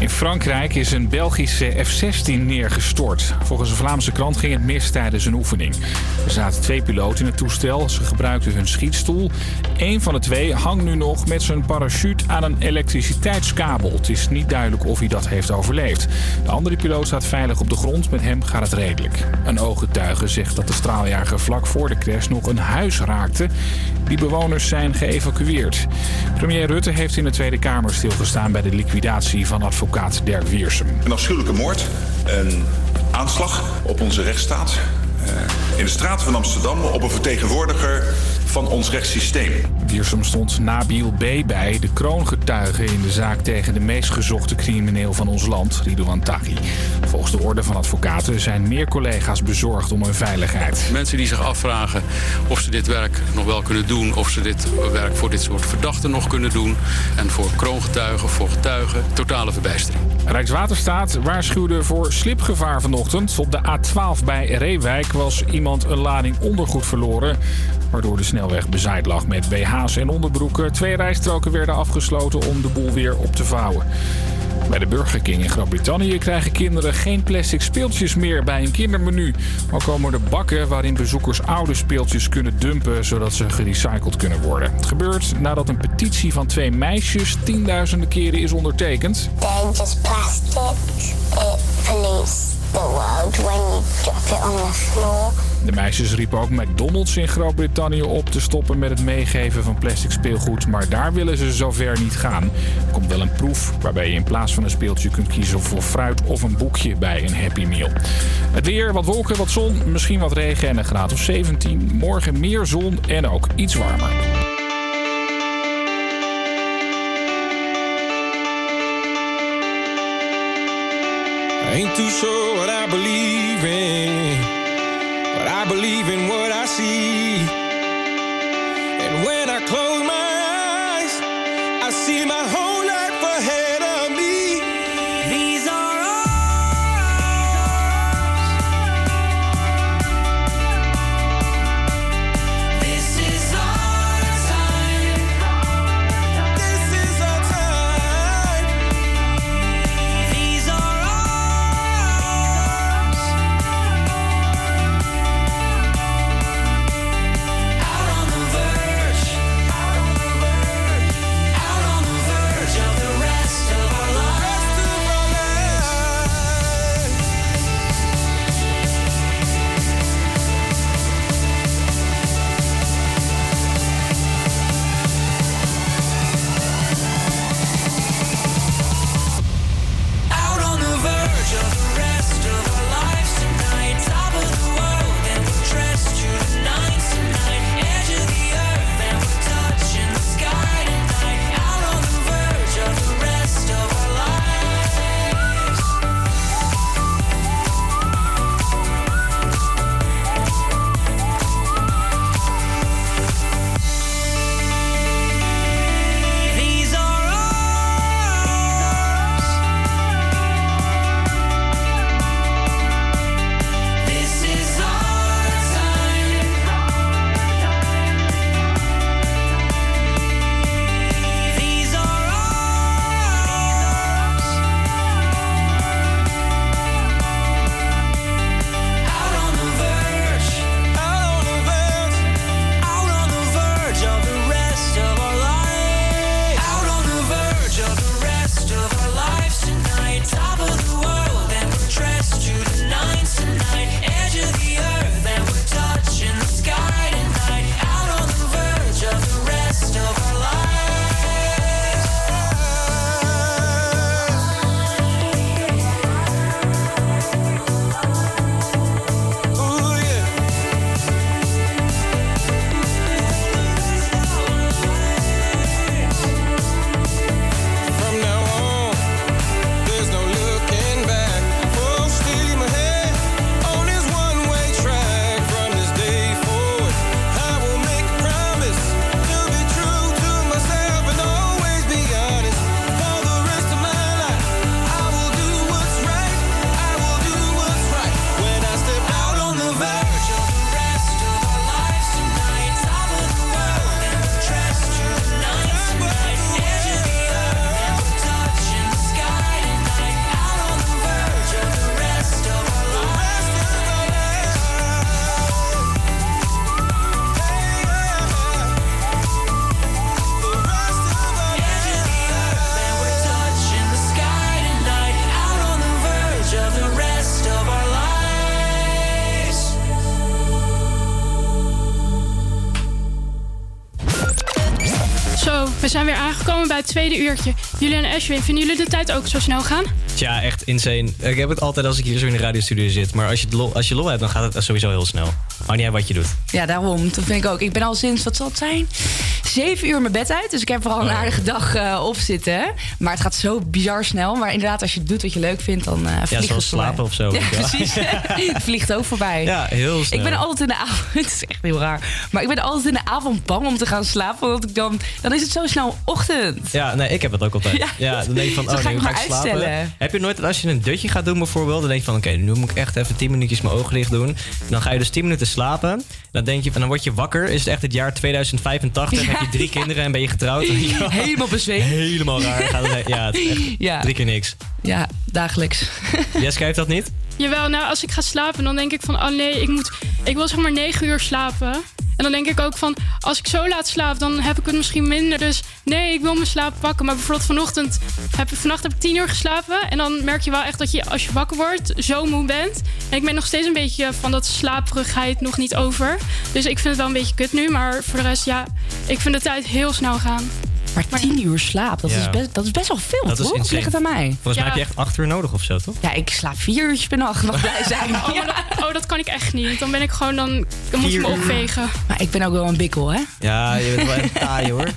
In Frankrijk is een Belgische F-16 neergestort. Volgens een Vlaamse krant ging het mis tijdens een oefening. Er zaten twee piloten in het toestel. Ze gebruikten hun schietstoel. Eén van de twee hangt nu nog met zijn parachute aan een elektriciteitskabel. Het is niet duidelijk of hij dat heeft overleefd. De andere piloot staat veilig op de grond. Met hem gaat het redelijk. Een ooggetuige zegt dat de straaljager vlak voor de crash nog een huis raakte. Die bewoners zijn geëvacueerd. Premier Rutte heeft in de Tweede Kamer stilgestaan bij de liquidatie van advocaat Dirk. Een afschuwelijke moord, een aanslag op onze rechtsstaat. eh, in de straat van Amsterdam op een vertegenwoordiger van ons rechtssysteem. Wiersum stond Nabil B. bij, de kroongetuige in de zaak tegen de meest gezochte crimineel van ons land, Ridouan Taghi. Volgens de orde van advocaten zijn meer collega's bezorgd om hun veiligheid. Mensen die zich afvragen of ze dit werk nog wel kunnen doen, of ze dit werk voor dit soort verdachten nog kunnen doen. En voor kroongetuigen, voor getuigen, totale verbijstering. Rijkswaterstaat waarschuwde voor slipgevaar vanochtend. Op de A12 bij Reewijk was iemand een lading ondergoed verloren. Waardoor de snelweg bezaaid lag met BH's en onderbroeken. Twee rijstroken werden afgesloten om de boel weer op te vouwen. Bij de Burger King in Groot-Brittannië krijgen kinderen geen plastic speeltjes meer bij een kindermenu. Al komen er bakken waarin bezoekers oude speeltjes kunnen dumpen zodat ze gerecycled kunnen worden. Het gebeurt nadat een petitie van twee meisjes tienduizenden keren is ondertekend. Just plastic. It pollutes the world when you drop it on the floor. De meisjes riepen ook McDonald's in Groot-Brittannië op te stoppen met het meegeven van plastic speelgoed. Maar daar willen ze zover niet gaan. Er komt wel een proef waarbij je in plaats van een speeltje kunt kiezen voor fruit of een boekje bij een Happy Meal. Het weer, wat wolken, wat zon, misschien wat regen en een graad of 17. Morgen meer zon en ook iets warmer. Ain't too sure what I believe in, but I believe in what I see. And when I close my eyes, I see my whole tweede uurtje. Jullie en Ashwin, vinden jullie de tijd ook zo snel gaan? Tja, echt insane. Ik heb het altijd als ik hier zo in de radiostudio zit. Maar als je, lol, als je lol hebt, dan gaat het sowieso heel snel. Maakt niet uit wat je doet. Ja, daarom. Dat vind ik ook. Ik ben al sinds, wat zal het zijn? Zeven uur mijn bed uit. Dus ik heb er al een Oh. aardige dag eh, op zitten. Maar het gaat zo bizar snel. Maar inderdaad, als je doet wat je leuk vindt, dan eh vliegt Ja, het slapen of zo. Ja, precies. het vliegt ook voorbij. Ja, heel snel. Ik ben altijd in de avond. Het is echt heel raar. Maar ik ben altijd in de avond bang om te gaan slapen. Want ik dan, dan is het zo snel ochtend. Ja, nee, ik heb dat ook altijd. Ja. Ja, dan denk je van, oh ga nee, ik nu ga ik slapen. uitstellen. Heb je nooit, dat als je een dutje gaat doen bijvoorbeeld, dan denk je van, oké, nu moet ik echt even 10 minuutjes mijn ogen dicht doen. Dan ga je dus 10 minuten slapen. Dan denk je, en dan word je wakker. Is het echt het jaar 2085? Heb je drie kinderen en ben je getrouwd? Helemaal bezweet. Helemaal raar. Ja, het is echt Ja. drie keer niks. Ja, dagelijks. Jessica heeft dat niet? Jawel, nou als ik ga slapen, dan denk ik van, oh nee, ik, moet, ik wil zeg maar 9 uur slapen. En dan denk ik ook van, als ik zo laat slaap, dan heb ik het misschien minder. Dus nee, ik wil mijn slaap pakken. Maar bijvoorbeeld vanochtend, heb, vannacht heb ik 10 uur geslapen. En dan merk je wel echt dat je, als je wakker wordt, zo moe bent. En ik ben nog steeds een beetje van dat slaperigheid nog niet over. Dus ik vind het wel een beetje kut nu. Maar voor de rest, ja, ik vind de tijd heel snel gaan. Maar 10 uur slaap, dat, Ja. is best, dat is best wel veel, Dat is toch? Ligt het aan mij? Volgens mij heb je echt 8 uur nodig of zo, toch? Ja, ik slaap vier uurtjes per nacht. Mag blij zijn. Oh, dat, oh, dat kan ik echt niet. Dan ben ik gewoon, dan, dan moet je me opvegen. Maar ik ben ook wel een bikkel, hè? Ja, je bent wel echt taai hoor.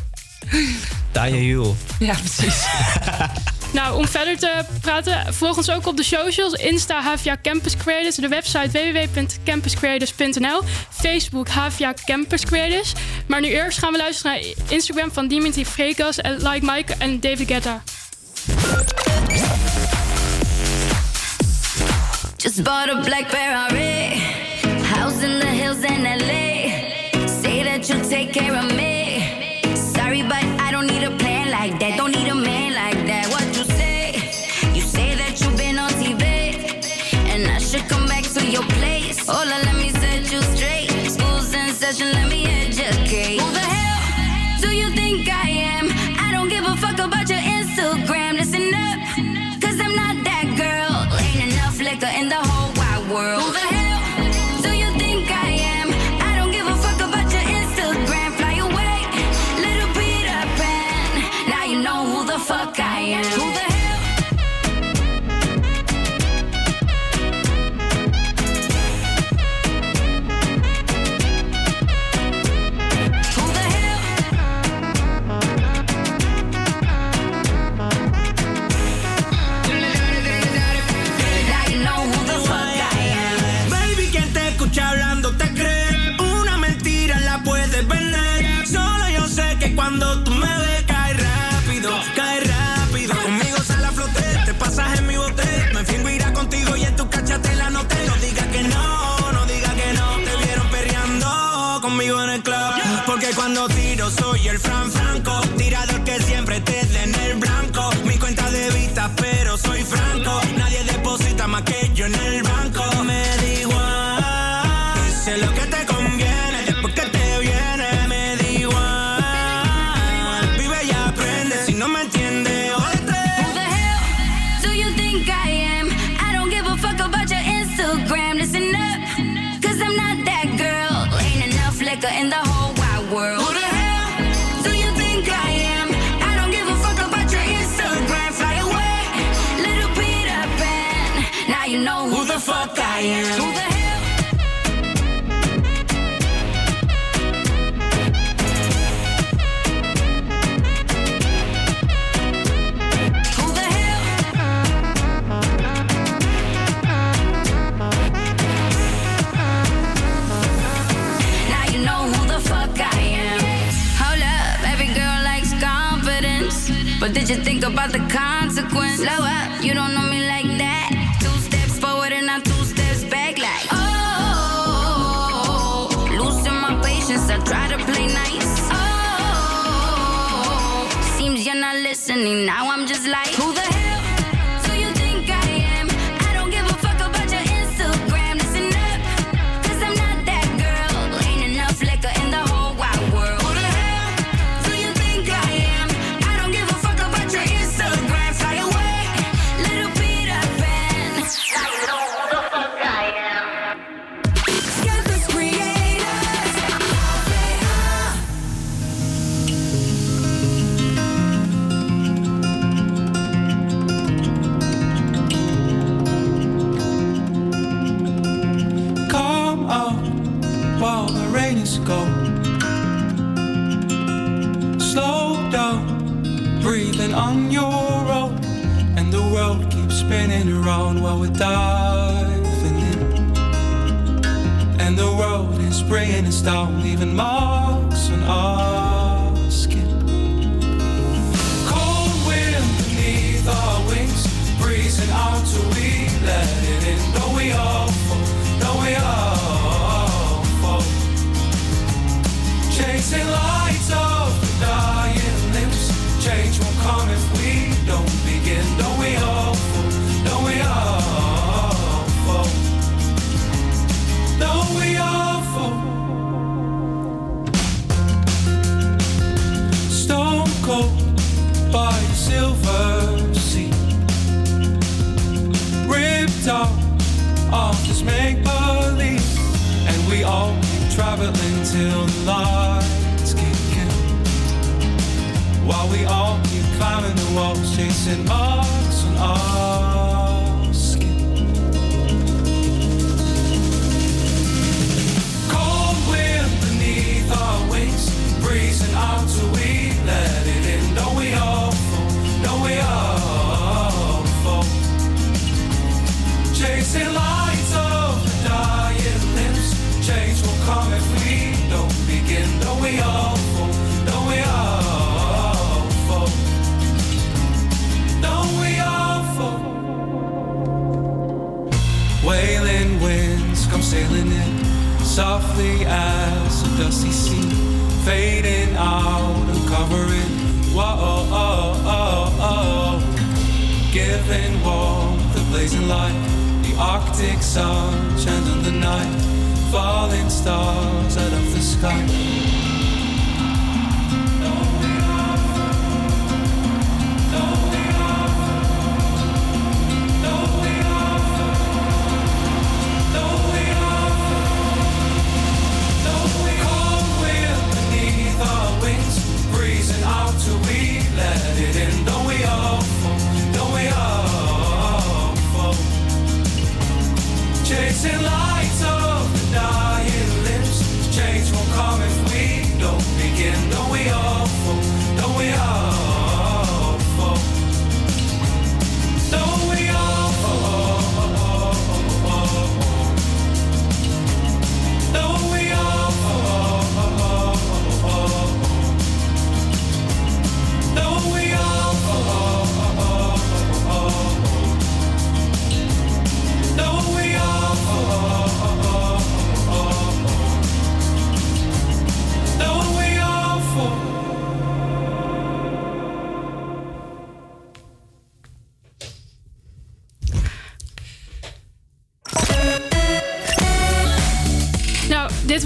Taaie hiel. Ja, precies. Nou, om verder te praten, volg ons ook op de socials. Insta HVA Campus Creators, de website www.campuscreators.nl, Facebook HVA Campus Creators. Maar nu eerst gaan we luisteren naar Instagram van Dimitri Frekas en Like Mike en David Guetta. Just bought a black But think about the consequence? Slow up, you don't know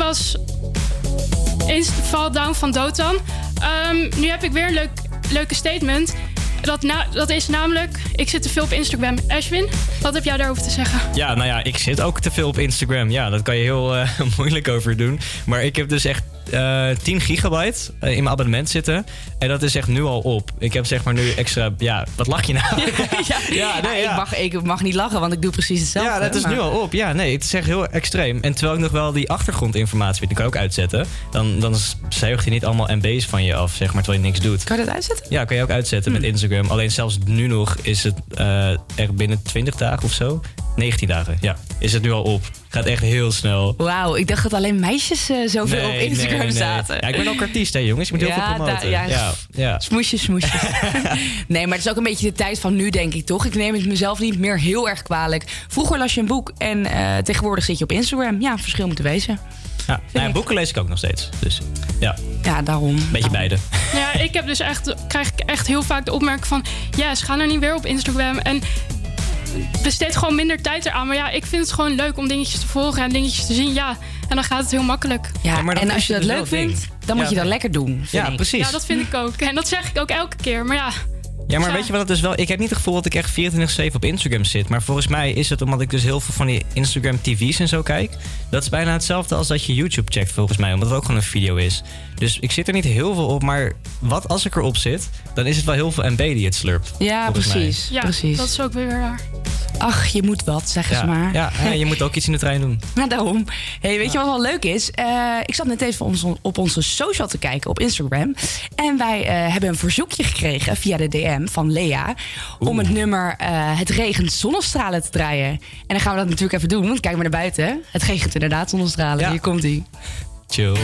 was Fall Down van Dotan. Ehm, nu heb ik weer een leuk, leuke statement. Dat, na- dat is namelijk, ik zit te veel op Instagram. Ashwin, wat heb jij daarover te zeggen? Ja, nou ja, ik zit ook te veel op Instagram. Ja, dat kan je heel eh, moeilijk over doen. Maar ik heb dus echt eh 10 gigabyte eh, in mijn abonnement zitten. En dat is echt nu al op. Ik heb zeg maar nu extra... Ja, wat lach je nou? Ja, nee, ja. Ik, mag, ik mag niet lachen, want ik doe precies hetzelfde. Ja, dat is maar- nu al op. Ja, nee, het is echt heel extreem. En terwijl ik nog wel die achtergrondinformatie weet, die kan ik ook uitzetten. Dan, dan zuigt hij niet allemaal MB's van je af, zeg maar, terwijl je niks doet. Kan je dat uitzetten? Ja, kan je ook uitzetten met Instagram. Alleen zelfs nu nog is het eh echt binnen 20 dagen of zo. 19 dagen, ja. Is het nu al op. Gaat echt heel snel. Wauw, ik dacht dat alleen meisjes eh, zoveel op Instagram nee, nee. zaten. Ja, ik ben ook artiest, hè jongens. Je moet heel Ja, veel promoten. da- ja. ja, ja. Smoesjes, smoesjes. nee, maar het is ook een beetje de tijd van nu, denk ik toch? Ik neem het mezelf niet meer heel erg kwalijk. Vroeger las je een boek en eh, tegenwoordig zit je op Instagram. Ja, verschil moet er wezen. Ja, nou ja, boeken lees ik ook nog steeds. Dus ja, Ja, daarom. beetje beide. Ja, ik heb dus echt, krijg ik echt heel vaak de opmerking van... Yes, ga nou niet weer op Instagram. En besteed gewoon minder tijd eraan. Maar ja, ik vind het gewoon leuk om dingetjes te volgen en dingetjes te zien. Ja, en dan gaat het heel makkelijk. Ja, en is als je het dat dus leuk vindt, ding. dan moet Ja. je dat lekker doen. vind Ja, ik. precies. Ja, dat vind ik ook. En dat zeg ik ook elke keer. Maar ja, Ja, maar weet je wat het dus wel... Ik heb niet het gevoel dat ik echt 24-7 op Instagram zit. Maar volgens mij is het omdat ik dus heel veel van die Instagram TV's en zo kijk. Dat is bijna hetzelfde als dat je YouTube checkt volgens mij. Omdat het ook gewoon een video is. Dus ik zit er niet heel veel op, maar wat als ik erop zit, dan is het wel heel veel MB die het slurpt. Ja, precies. Ja, precies. Dat is ook weer raar. Ach, je moet wat, zeggen eens ze maar. Ja, je moet ook iets in de trein doen. Maar daarom. Hey, weet je wat wel leuk is? Eh, ik zat net even op onze, op onze social te kijken op Instagram. En wij eh, hebben een verzoekje gekregen via de DM van Lea. Om het nummer eh, Het regent zonnestralen te draaien. En dan gaan we dat natuurlijk even doen, want kijk maar naar buiten. Het regent inderdaad zonnestralen. Hier komt ie. Chill.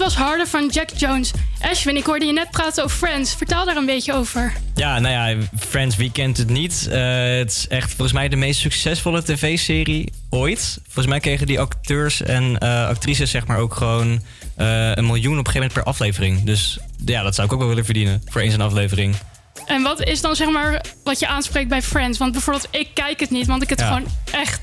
Was Harder van Jack Jones. Ashwin, ik hoorde je net praten over Friends. Vertel daar een beetje over. Ja, nou ja, Friends, wie kent het niet? Eh, het is echt volgens mij de meest succesvolle tv-serie ooit. Volgens mij kregen die acteurs en eh, actrices zeg maar ook gewoon eh, een miljoen op een gegeven moment per aflevering. Dus ja, dat zou ik ook wel willen verdienen voor eens een aflevering. En wat is dan zeg maar wat je aanspreekt bij Friends? Want bijvoorbeeld, ik kijk het niet, want ik het Ja. gewoon echt.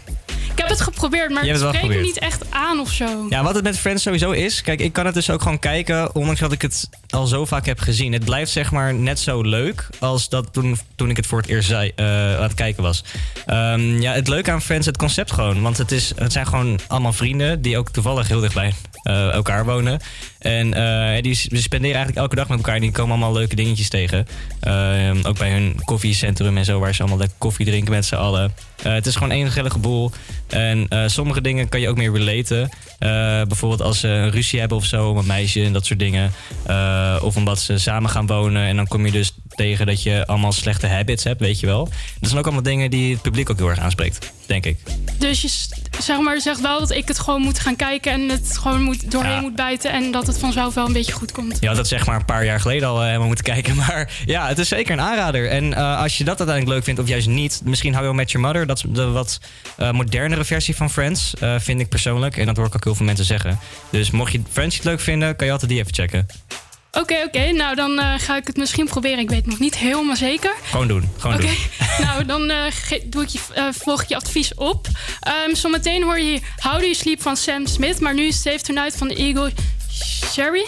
Ik heb het geprobeerd, maar het spreekt me niet echt aan of zo. Ja, wat het met Friends sowieso is. Kijk, ik kan het dus ook gewoon kijken, ondanks dat ik het al zo vaak heb gezien. Het blijft zeg maar net zo leuk als dat toen, toen ik het voor het eerst zei, eh, aan het kijken was. Ehm, ja, het leuke aan Friends, het concept gewoon. Want het, is, het zijn gewoon allemaal vrienden die ook toevallig heel dichtbij eh, elkaar wonen. En eh, die die spenderen eigenlijk elke dag met elkaar. En die komen allemaal leuke dingetjes tegen. Ehm, ook bij hun koffiecentrum en zo, waar ze allemaal lekker koffie drinken met z'n allen. Eh, het is gewoon één gezellige boel. En eh, sommige dingen kan je ook meer relaten. Bijvoorbeeld als ze een ruzie hebben of zo om een meisje en dat soort dingen. Of omdat ze samen gaan wonen. En dan kom je dus tegen dat je allemaal slechte habits hebt, weet je wel. Dat zijn ook allemaal dingen die het publiek ook heel erg aanspreekt, denk ik. Dus je zeg maar, zegt wel dat ik het gewoon moet gaan kijken en het gewoon moet, doorheen Ja. moet bijten en dat het vanzelf wel een beetje goed komt. Had dat zeg maar een paar jaar geleden al eh, helemaal moeten kijken. Maar ja, het is zeker een aanrader. En eh, als je dat uiteindelijk leuk vindt of juist niet... misschien hou je wel met Your Mother. Dat is de wat eh, modernere versie van Friends, vind ik persoonlijk. En dat hoor ik ook heel veel mensen zeggen. Dus mocht je Friends niet leuk vinden, kan je altijd die even checken. Oké, oké. Nou, dan eh, ga ik het misschien proberen. Ik weet nog niet helemaal zeker. Gewoon doen, gewoon Oké, doen. nou dan eh, doe ik je, eh, volg ik je advies op. Ehm, zometeen hoor je How Do You Sleep van Sam Smith. Maar nu is Save Tonight van de Eagle Sherry.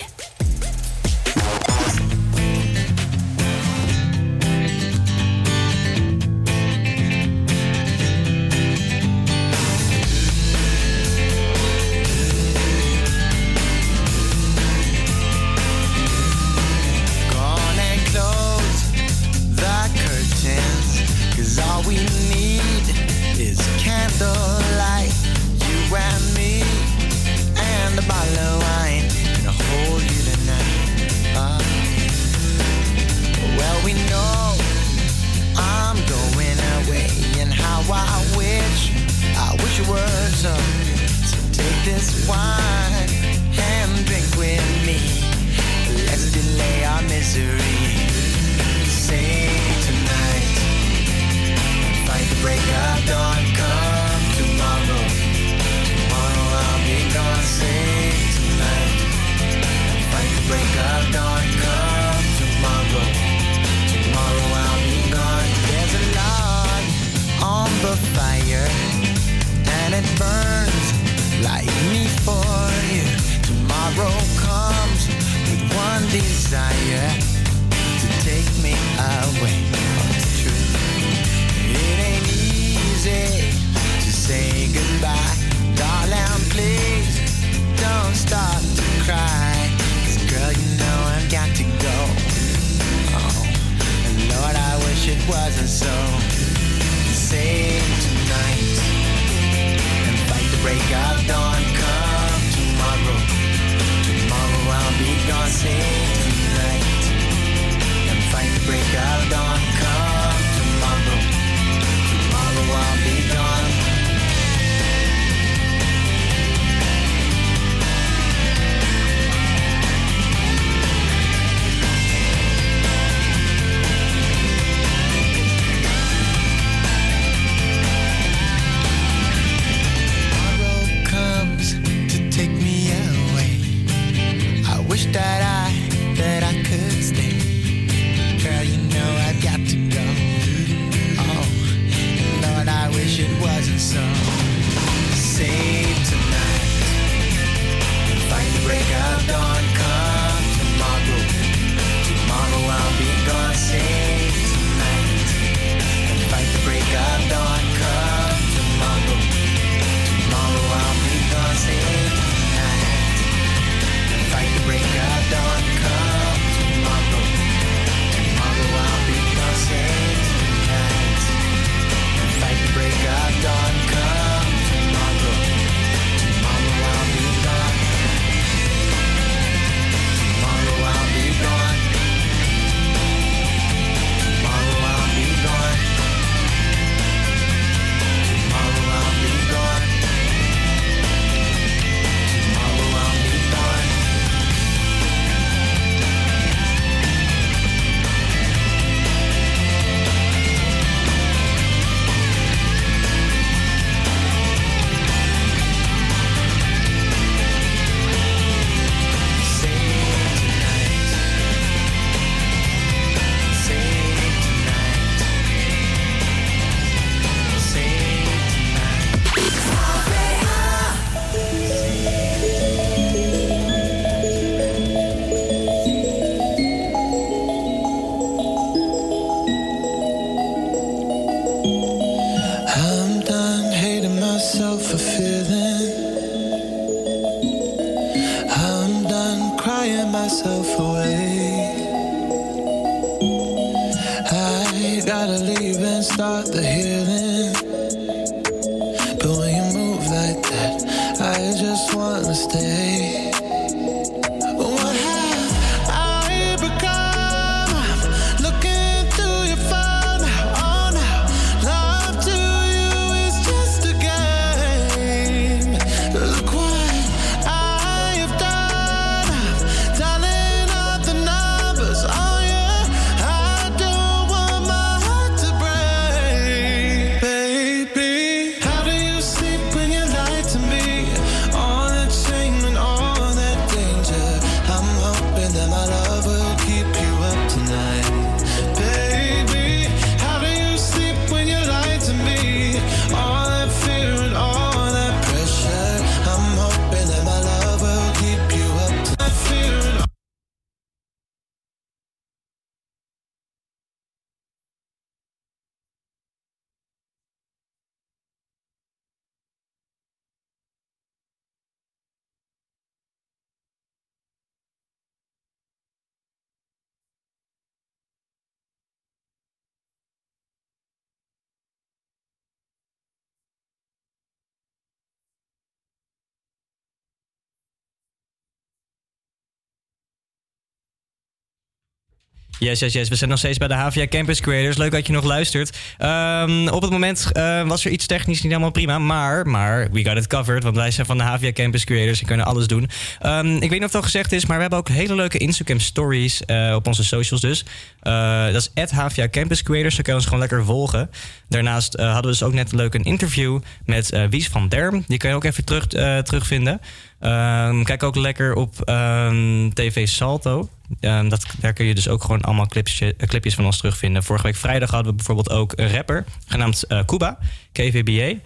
Yes, yes, yes. We zijn nog steeds bij de HVA Campus Creators. Leuk dat je nog luistert. Ehm, op het moment eh, was er iets technisch niet helemaal prima. Maar, maar, we got it covered. Want wij zijn van de HVA Campus Creators en kunnen alles doen. Ehm, ik weet niet of het al gezegd is, maar we hebben ook hele leuke Instagram stories eh, op onze socials dus. Eh, dat is HVA Campus Creators. Dan kun je ons gewoon lekker volgen. Daarnaast hadden we dus ook net leuk interview met Wies van Derm. Die kun je ook even terug, terugvinden. Ehm, kijk ook lekker op ehm, TV Salto. Ehm, daar kun je dus ook gewoon allemaal eh, clipjes van ons terugvinden. Vorige week vrijdag hadden we bijvoorbeeld ook een rapper genaamd eh Kuba, KVBA.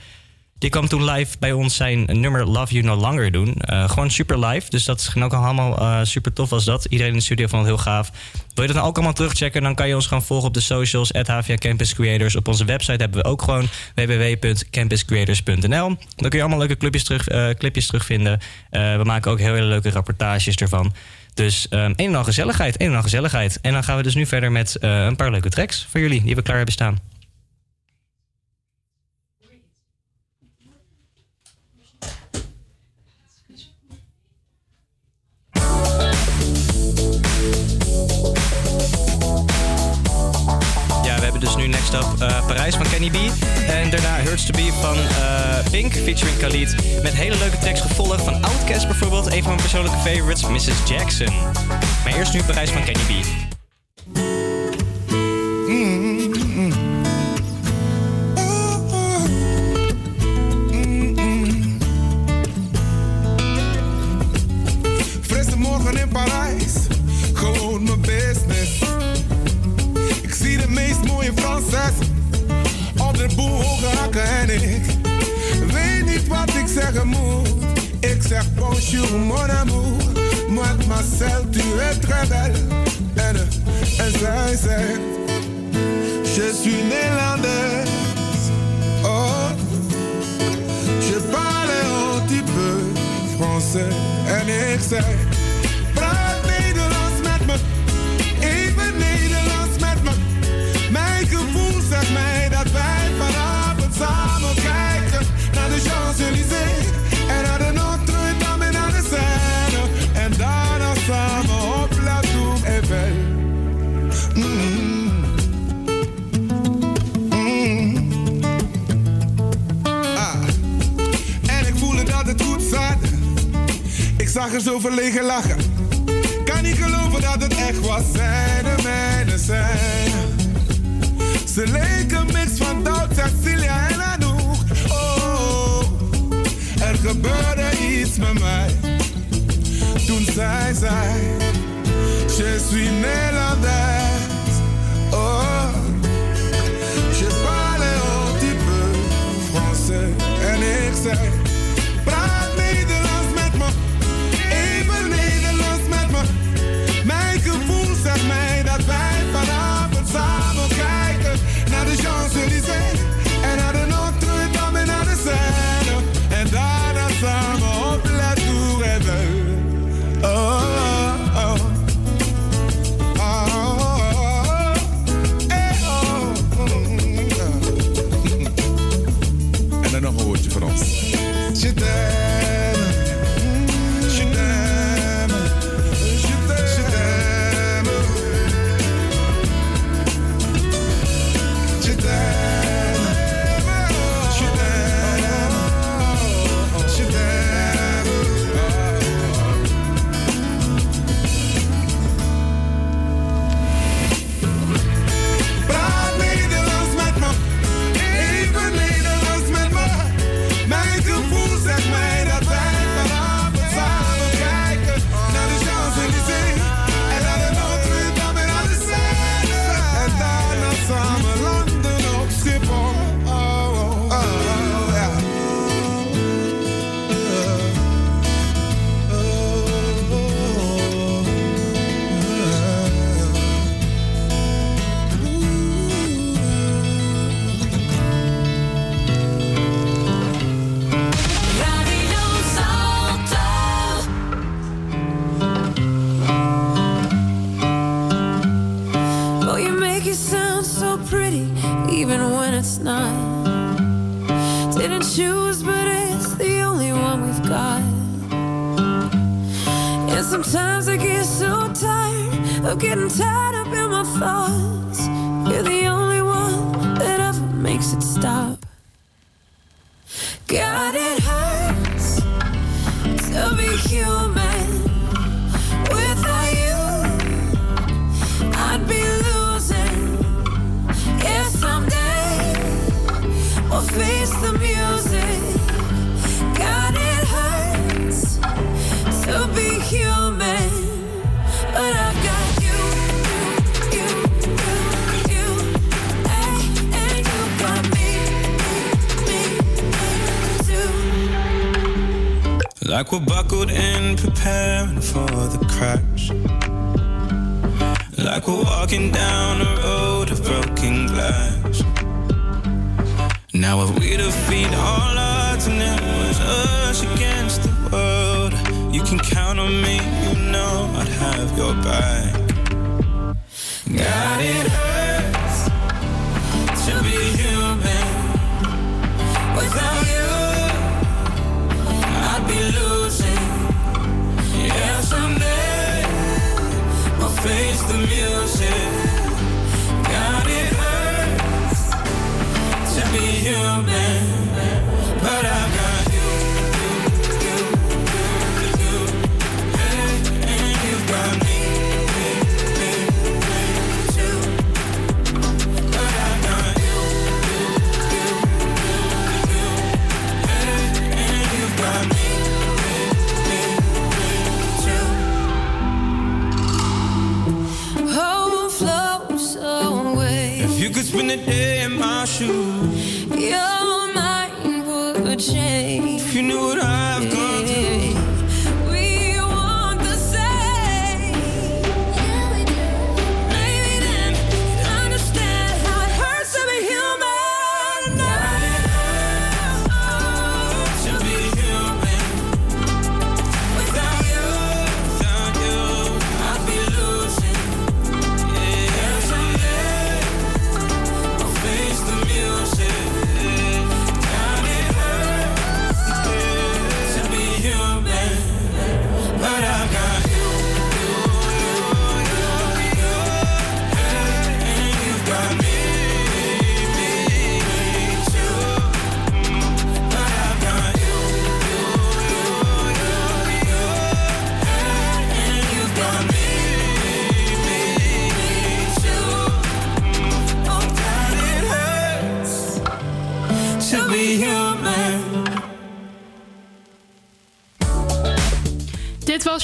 Die kwam toen live bij ons zijn nummer Love You No Longer doen. Eh, gewoon super live. Dus dat ging ook al allemaal eh, super tof was dat. Iedereen in de studio vond het heel gaaf. Wil je dat nou ook allemaal terugchecken? Dan kan je ons gewoon volgen op de socials. At HVA Campus Creators. Op onze website hebben we ook gewoon www.campuscreators.nl. Dan kun je allemaal leuke clipjes, terug, eh, clipjes terugvinden. We maken ook heel hele leuke rapportages ervan. Dus ehm een en al gezelligheid, een en al gezelligheid. En dan gaan we dus nu verder met een paar leuke tracks voor jullie die we klaar hebben staan. Dus nu next up eh, Parijs van Kenny B. En daarna Hurts to Be van eh, Pink featuring Khalid. Met hele leuke tracks gevolgd van Outkast bijvoorbeeld. Een van mijn persoonlijke favorites, Mrs. Jackson. Maar eerst nu Parijs van Kenny B. In Parijs, gewoon mijn business mooie Franses. Op de boel hakken en ik weet niet wat ik zeggen moet. Ik zeg bonjour mon amour. Moi Marcel, tu es très belle. En, en zij zegt, je suis Nederlander. Oh, je parle un petit peu français. En ik zeg... zag er zo verlegen lachen. Kan niet geloven dat het echt was, zij de mijne zijn. Ze leken mix van Doubt, Cecilia en Anouk. Oh, er gebeurde iets met mij. Toen zij zei, je suis Nederlands. Oh, je parle un petit peu français. En ik zei...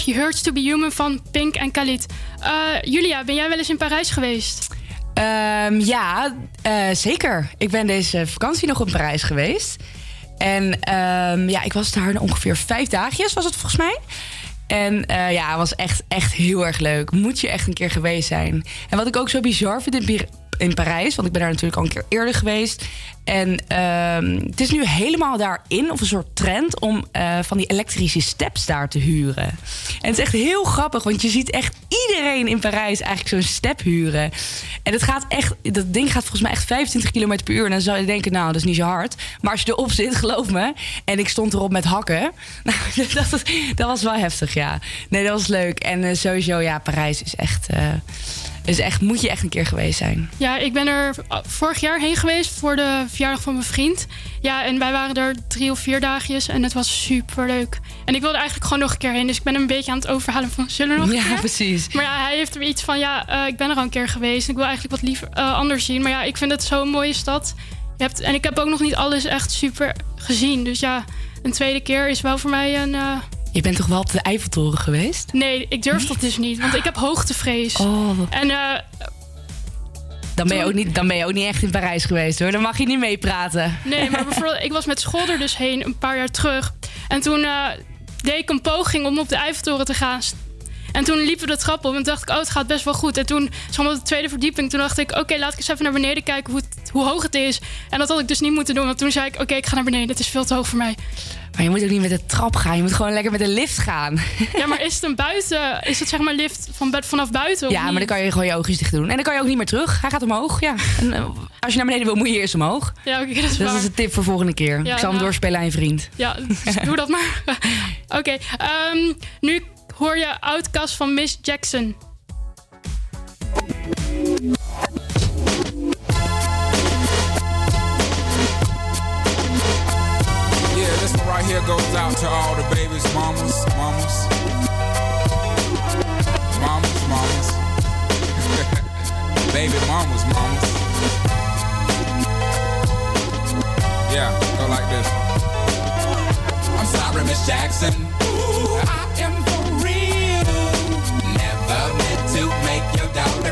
You Hurts to be Human van Pink en Khalid. Eh, Julia, ben jij wel eens in Parijs geweest? Ehm, ja, eh, zeker. Ik ben deze vakantie nog in Parijs geweest. En ehm, ja, ik was daar ongeveer vijf dagjes, was het volgens mij. En eh, ja, het was echt, echt heel erg leuk. Moet je echt een keer geweest zijn. En wat ik ook zo bizar vind in, in Parijs... want ik ben daar natuurlijk al een keer eerder geweest... en ehm, het is nu helemaal daarin, of een soort trend... om eh, van die elektrische steps daar te huren. En het is echt heel grappig, want je ziet echt iedereen in Parijs... eigenlijk zo'n step huren. En het gaat echt, dat ding gaat volgens mij echt 25 km per uur. En dan zou je denken, nou, dat is niet zo hard. Maar als je erop zit, geloof me... en ik stond erop met hakken... Nou, dat, was- dat was wel heftig, ja. Nee, dat was leuk. En eh, sowieso, ja, Parijs is echt, eh, is echt... Moet je echt een keer geweest zijn. Ja, ik ben er vorig jaar heen geweest voor de verjaardag van mijn vriend. Ja, en wij waren er drie of vier dagjes en het was super leuk. En ik wilde eigenlijk gewoon nog een keer heen, dus ik ben hem een beetje aan het overhalen van zullen we nog Ja, keer? precies. Maar ja, hij heeft er iets van, ja, eh, ik ben er al een keer geweest. en Ik wil eigenlijk wat liever eh, anders zien. Maar ja, ik vind het zo'n mooie stad. Je hebt, en ik heb ook nog niet alles echt super gezien. Dus ja, een tweede keer is wel voor mij een... eh, Je bent toch wel op de Eiffeltoren geweest? nee, ik durf dat dus niet, want ik heb hoogtevrees. Oh. En eh, Dan ben, je ook niet, dan ben je ook niet echt in Parijs geweest, hoor. Dan mag je niet meepraten. Nee, maar bijvoorbeeld, ik was met school er dus heen een paar jaar terug. En toen eh, deed ik een poging om op de Eiffeltoren te gaan. En toen liepen we de trap op en dacht ik, oh, het gaat best wel goed. En toen, zomaar op de tweede verdieping, toen dacht ik, oké, laat ik eens even naar beneden kijken hoe, het- hoe hoog het is. En dat had ik dus niet moeten doen, want toen zei ik, oké, ik ga naar beneden. Het is veel te hoog voor mij. Maar je moet ook niet met de trap gaan. Je moet gewoon lekker met de lift gaan. Ja, maar is het een buiten, is het zeg maar lift van, vanaf buiten? of Ja, maar dan kan je gewoon je oogjes dicht doen. En dan kan je ook niet meer terug. Hij gaat omhoog, ja. En, eh, als je naar beneden wil, moet je eerst omhoog. Ja, oké, dat is dat is een tip voor volgende keer. Ja, ik zal hem nou. doorspelen aan je vriend. Ja, dus doe dat maar. Oké, ehm, nu hoor je Outcast van Miss Jackson. Yeah, this one right here goes out to all the babies, mamas, mamas. Mamas, mamas. Baby mamas, mamas. Yeah, go like this. I'm sorry, Miss Jackson. Ooh,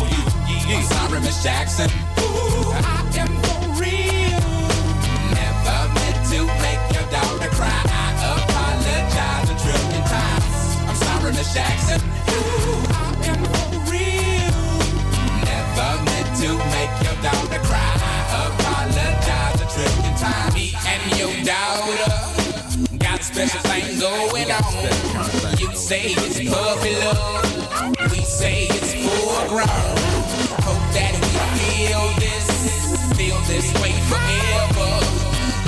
you. Yeah, I'm sorry, Miss Jackson. Ooh, I am for real. Never meant to make your daughter cry. I apologize a trillion times. I'm sorry, Miss Jackson. Ooh, I am for real. Never meant to make your daughter cry. I apologize a trillion times. Me and your daughter special thing going on. You say it's puppy love. We say it's grown. Hope that we feel this, feel this way forever.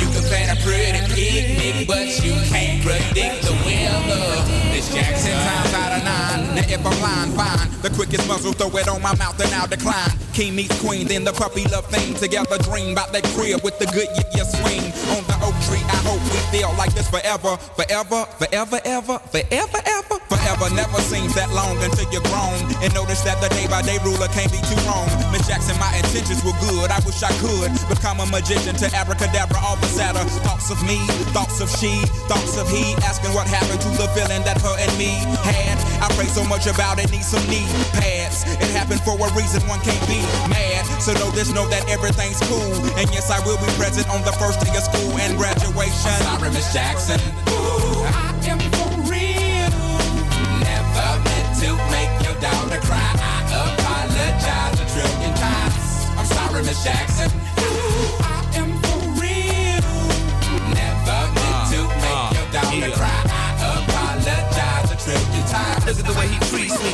You can plan a pretty picnic, but you can't predict the weather. This Jackson times out of nine. Now if I'm lying, fine. The quickest muzzle, throw it on my mouth and I'll decline. King meets queen, then the puppy love thing. Together dream about that crib with the good yeah swing. On the oak tree, I hope we feel like this forever. Forever, forever, ever, forever, ever. Forever never seems that long until you're grown. And notice that the day by day ruler can't be too wrong. Miss Jackson, my intentions were good. I wish I could become a magician to abracadabra, all the sadder. Thoughts of me, thoughts of she, thoughts of he. Asking what happened to the feeling that her and me had. I pray so much about it, need some knee pads. It happened for a reason, one can't be mad. So know this, know that everything's cool. And yes, I will be present on the first day of school and graduation. I'm sorry, Miss Jackson. Ooh, Miss Jackson. Ooh, I am for real. Never meant to make uh, your daughter cry. I apologize a trillion times. Look at the way he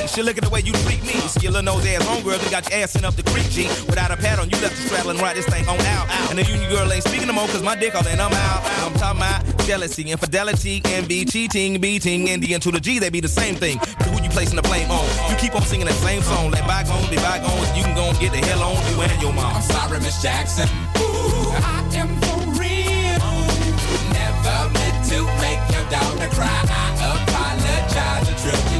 She look at the way you treat me. Skillin' nose ass homegirl, you got your ass in up the creek, G. Without a pad on, you left the straddle and ride this thing on out. And the union girl ain't speaking no more, cause my dick all in, I'm out. I'm talking about jealousy, infidelity, envy, cheating, beating, and the N to the G, they be the same thing. But who you placing the blame on? You keep on singing that same song. Let bygones be bygones, you can go and get the hell on you and your mom. I'm sorry, Miss Jackson. Ooh, I am for real. Never meant to make your daughter cry. I apologize a trillion.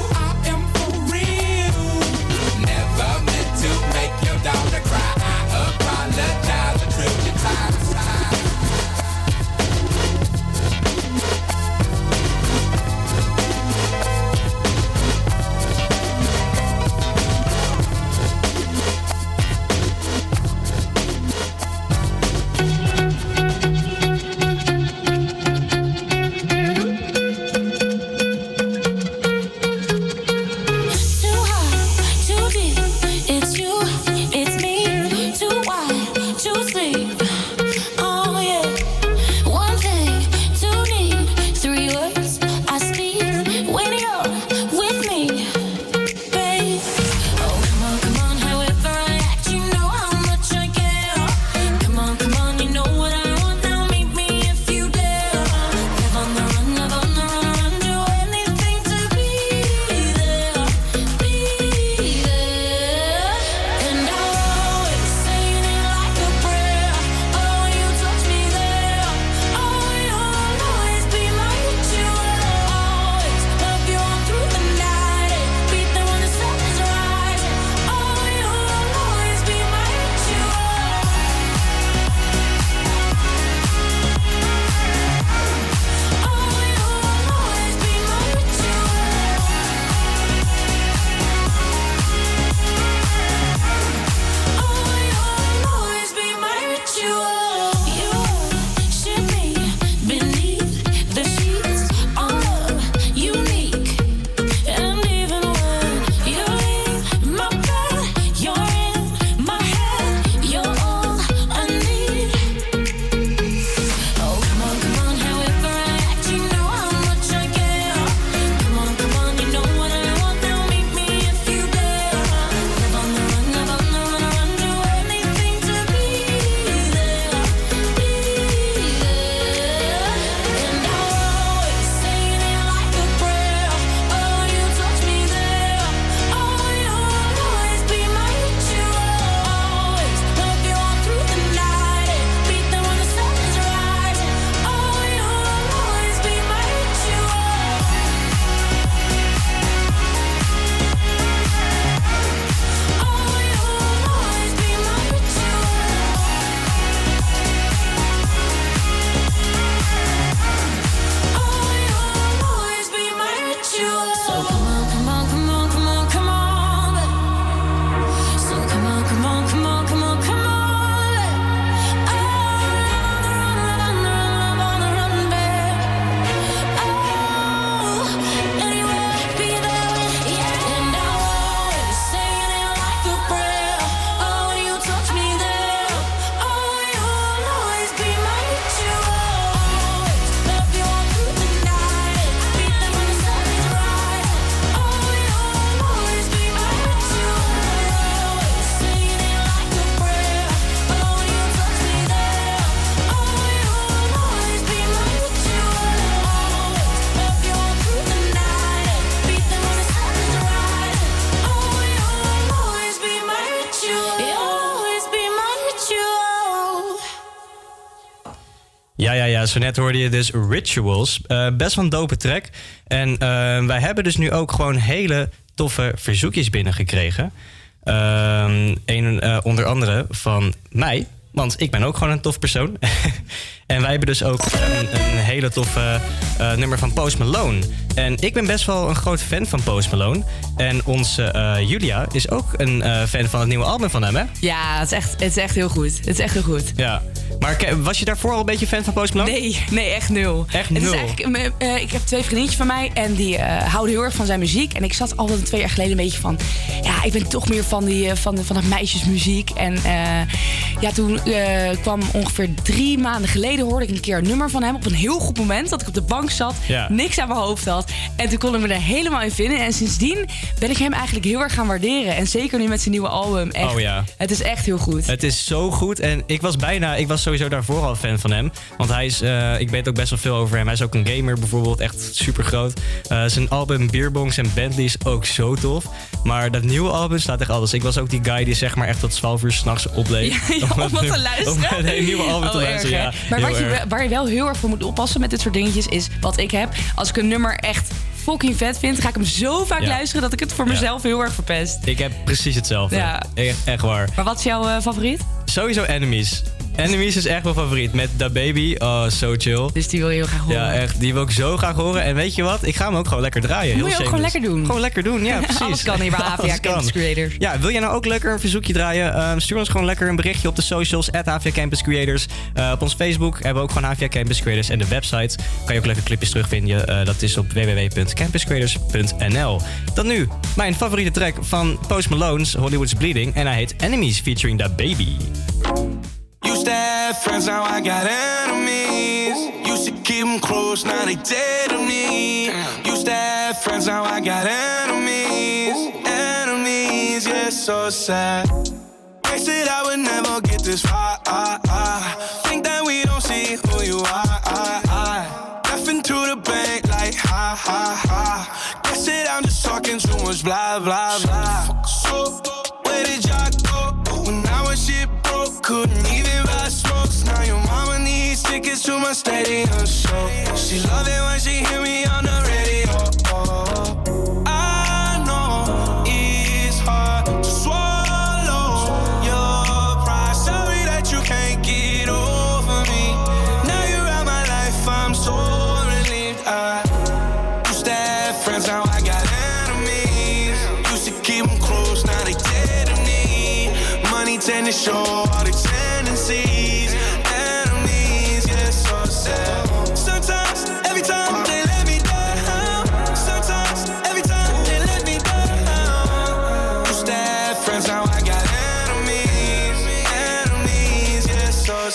Zo net hoorde je dus Rituals. Eh, best wel een dope track. En eh, wij hebben dus nu ook gewoon hele toffe verzoekjes binnengekregen. Ehm een, eh, onder andere van mij. Want ik ben ook gewoon een tof persoon. en wij hebben dus ook een hele toffe eh, nummer van Post Malone. En ik ben best wel een groot fan van Post Malone. En onze eh, Julia is ook een eh, fan van het nieuwe album van hem, hè? Ja, het is, echt, het is echt heel goed. Het is echt heel goed. Ja. Maar was je daarvoor al een beetje fan van Post Malone? Nee, nee, echt nul. Echt Het is nul? eigenlijk, eh, eh, ik heb twee vriendinnetjes van mij en die eh, houden heel erg van zijn muziek. En ik zat altijd twee jaar geleden een beetje van... Ja, ik ben toch meer van, die, eh, van, van het meisjesmuziek. En eh, ja, toen eh, kwam ongeveer drie maanden geleden... hoorde ik een keer een nummer van hem op een heel goed moment. Dat ik op de bank zat, Ja. niks aan mijn hoofd had. En toen kon ik me er helemaal in vinden. En sindsdien ben ik hem eigenlijk heel erg gaan waarderen. En zeker nu met zijn nieuwe album. Echt, Oh ja. Het is echt heel goed. Het is zo goed. En ik was bijna, ik was sowieso daarvoor al fan van hem. Want hij is, eh, ik weet ook best wel veel over hem. Hij is ook een gamer bijvoorbeeld, echt super groot. zijn album Beerbongs en Bentley is ook zo tof. Maar dat nieuwe album staat echt alles. Ik was ook die guy die zeg maar echt tot 12 uur s'nachts opbleef. Ja, ja, om wat te Om luisteren. het hele nieuwe album te Oh, luisteren, erg, ja. Maar wat je, waar je wel heel erg voor moet oppassen met dit soort dingetjes is wat ik heb. Als ik een nummer echt fucking vet vind, ga ik hem zo vaak Ja. luisteren dat ik het voor Ja. mezelf heel erg verpest. Ik heb precies hetzelfde. Ja. Echt, echt waar. Maar wat is jouw eh, favoriet? Sowieso Enemies. Enemies is echt mijn favoriet. Met Da Baby. Oh, zo chill. Dus die wil je heel graag horen. Ja, echt. Die wil ik zo graag horen. En weet je wat? Ik ga hem ook gewoon lekker draaien. Moet Heel je ook gewoon lekker doen. Gewoon lekker doen, ja, precies. Alles kan hier bij AVA. Campus Creators. Ja, wil jij nou ook lekker een verzoekje draaien? Ehm, stuur ons gewoon lekker een berichtje op de socials. At HVA Campus Creators. Eh, op ons Facebook hebben we ook gewoon HVA Campus Creators. En de website kan je ook lekker clipjes terugvinden. Eh, dat is op www.campuscreators.nl. Dan nu, mijn favoriete track van Post Malone's Hollywood's Bleeding. En hij heet Enemies featuring Da Baby. Used to have friends, now I got enemies. Used to keep them close, now they dead to me. Used to have friends, now I got enemies. Enemies, yeah, so sad. They said I would never get this far. Think that we don't see who you are. Left into the bank like ha ha ha. Guess that I'm just talking too much blah blah blah. My stadium show. She love it when she hear me on the radio. I know it's hard to swallow your pride. Sorry that you can't get over me. Now you're out my life, I'm so relieved. I used to have friends, now I got enemies. Used to keep them close, now they dead to me. Money tend to show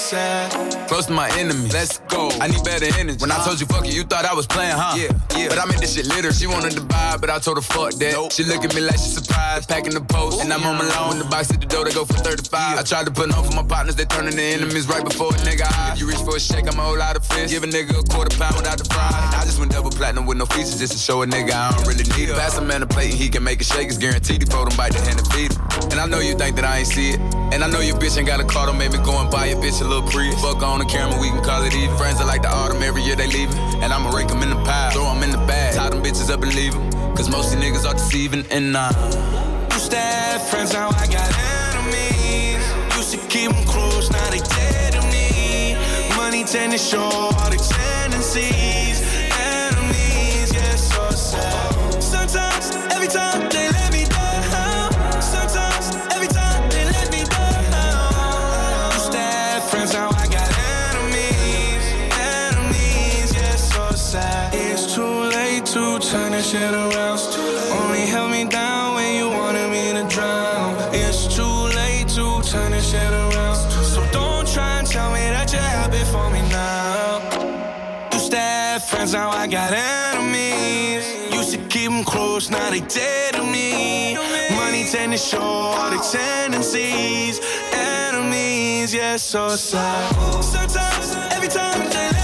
sad. Close to my enemies. Let's go. I need better energy. When I told you fuck it, you thought I was playing, huh? Yeah, yeah. But I made this shit litter. She wanted to buy, but I told her fuck that. She look at me like she surprised, packing the post. and I'm on my loan. In the box at the door, they go for 35. I tried to put on for my partners, they turning to enemies right before a nigga high. If you reach for a shake, I'm a whole lot of fish. Give a nigga a quarter pound without the fry. Ah. I just went double platinum with no features just to show a nigga I don't really need it. Pass a man a plate and he can make a shake. It's guaranteed he fold him bite the hand and feed him. And I know you think that I ain't see it. And I know your bitch ain't got a car, don't make me go and buy your bitch a little pre. Fuck on the camera, we can call it even. Friends are like the autumn, every year they leaving. And I'ma rake them in the pile, throw them in the bag. Tie them bitches up and leave them. Cause most of niggas are deceiving and nah. Used to friends, now I got enemies. Used to keep them close, now they dead to me. Money tend to show all the tendencies. Turn this shit around. Only held me down when you wanted me to drown. It's too late to turn this shit around. So don't try and tell me that you're happy for me now. Used to have friends, now I got enemies. Used to keep them close, now they dead to me. Money tend to show all the tendencies. Enemies, yeah, so sad. Sometimes, every time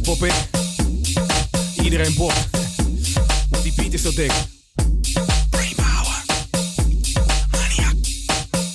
blijven poppen. Iedereen bopt. Want die beat is zo dik.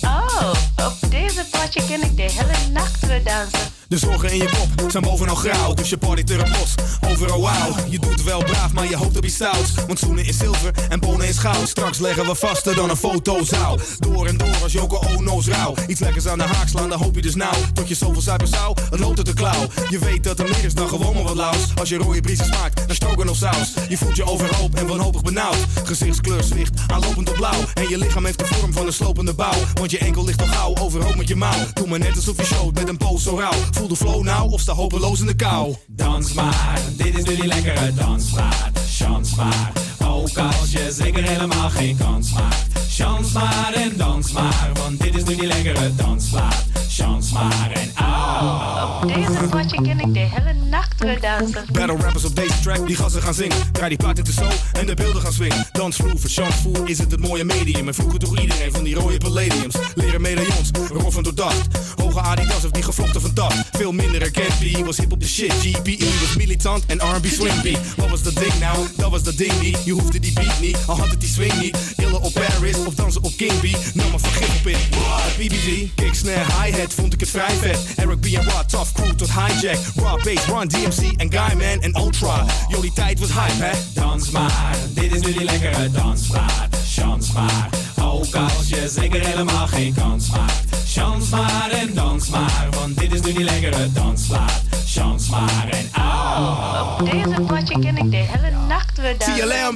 Oh, op deze potje ken ik de hele nacht weer dansen. De zorgen in je kop zijn bovenal grauw, dus je party er los. Overal wauw, je doet wel braaf, maar je hoopt op iets stouts. Want zoenen is zilver en bonen is goud. Straks leggen we vaster dan een fotozaal. Door en door als Joko Ono's rauw. Iets lekkers aan de haak slaan, dan hoop je dus nou. Tot je zoveel zuipen zou, het loopt uit de klauw. Je weet dat er meer is dan gewoon maar wat laus. Als je rode briesen smaakt, dan stroken of saus. Je voelt je overhoop en wanhopig benauwd. Gezichtskleur zwicht, aanlopend op blauw. En je lichaam heeft de vorm van een slopende bouw. Want je enkel ligt al gauw, overhoop met je mouw. Doe maar net alsof je showt met een poos zo rauw. Voel de flow nou of sta hopeloos in de kou. Dans maar, dit is nu die lekkere dansmaat. Chans maar, ook als je zeker helemaal geen kans maakt. Chans maar en dans maar, want dit is nu die lekkere. Chans maar en au. Op deze potje ken ik de hele nacht weer dansen. Battle rappers op deze track, die gassen gaan zingen. Draai die plaat in de zo en de beelden gaan swingen. Dansvloer, verchansvoer is het het mooie medium. En vroeger toch iedereen van die rode palladiums. Leren medaillons, roffen door dacht. Hoge Adidas of die gevlochten van dag. Veel minder herkend, wie was hip op de shit. GPE was militant en R&B swing beat. Wat was dat ding nou? Dat was dat ding niet. Je hoefde die beat niet, al had het die swing niet. Illen op Paris of dansen op King B. Nam maar vergif op in. BBG, kick, snare, hi-hat, vond ik het vrij vet. Eric B en Rod, tough crew tot hijack. Raw bass, Run DMC en Guyman en Ultra. Jullie tijd was hype, hè? Dans maar, dit is nu die lekkere dansplaat. Chans maar, ook als je zeker helemaal geen kans maakt. Chans maar en dans maar, want dit is nu die lekkere dansplaat. Chans maar en au. Op deze potje ken ik de hele nacht weer dansen. TLM.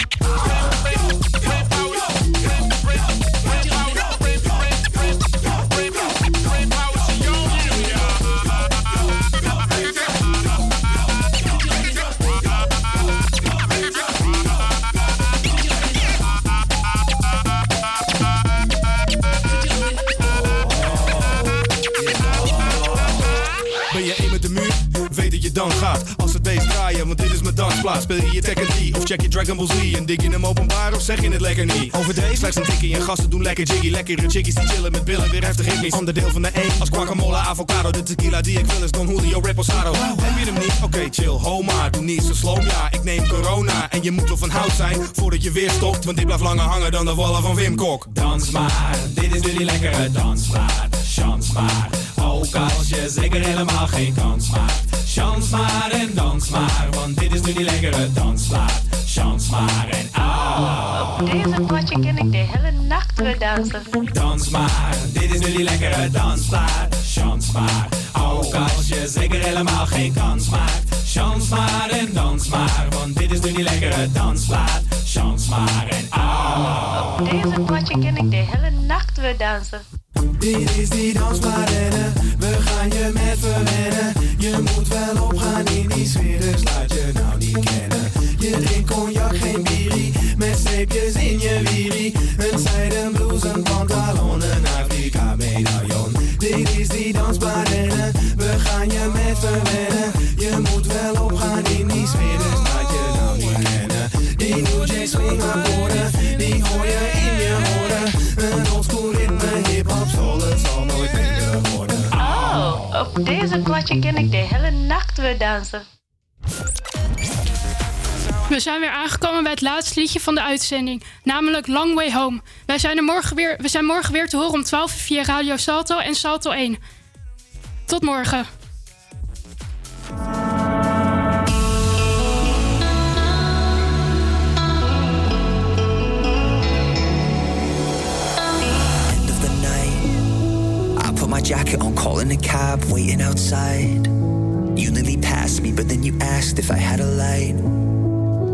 Dan gaat. Als het deze draaien, want dit dansplaats. Speel je je Tekken 3 of check je Dragon Ball Z? En dik je hem openbaar of zeg je het lekker niet? Overdreven, slechts een tikkie en gasten doen lekker jiggy. Lekkere chickies die chillen met billen, weer heftig hippies. Onderdeel van de E als guacamole, avocado. De tequila die ik wil is Don Julio Reposado. Heb je hem niet? Oké, chill, ho maar. Doe niet zo slow, ja. Ik neem corona en je moet wel van hout zijn voordat je weer stopt. Want dit blijft langer hangen dan de wallen van Wim Kok. Dans maar, dit is nu die lekkere dansplaat. Chans maar, ook als je zeker helemaal geen kans maakt. Chans maar en dans maar, want dit is nu die lekkere dansplaat. Chans maar en au. Op deze potje ken ik de hele nacht weer dansen. Dans maar, dit is nu die lekkere dansplaat. Chans maar, ook als je zeker helemaal geen kans maakt. Chans maar en dans maar, want dit is nu die lekkere dansplaat. Chans maar en au. Op deze potje ken ik de hele nacht dansen. Dit is die dansparenne, we gaan je met verwennen. Je moet wel opgaan in die sfeer, dus laat je nou niet kennen. Je drinkt cognac, geen bierie, met streepjes in je wierie. Een zijden blouse, een pantalon, een Afrika medaillon. Dit is die dansparenne, we gaan je met verwennen. Je moet wel opgaan in die sfeer, dus laat je nou niet kennen. Die New swing akkoorden, die hoor je in op deze potje ken ik de hele nacht weer dansen. We zijn weer aangekomen bij het laatste liedje van de uitzending, namelijk Long Way Home. Wij zijn, er morgen weer, we zijn morgen weer te horen om 12 uur via Radio Salto en Salto 1. Tot morgen. Jacket on, calling a cab, waiting outside. You nearly passed me, but then you asked if I had a light.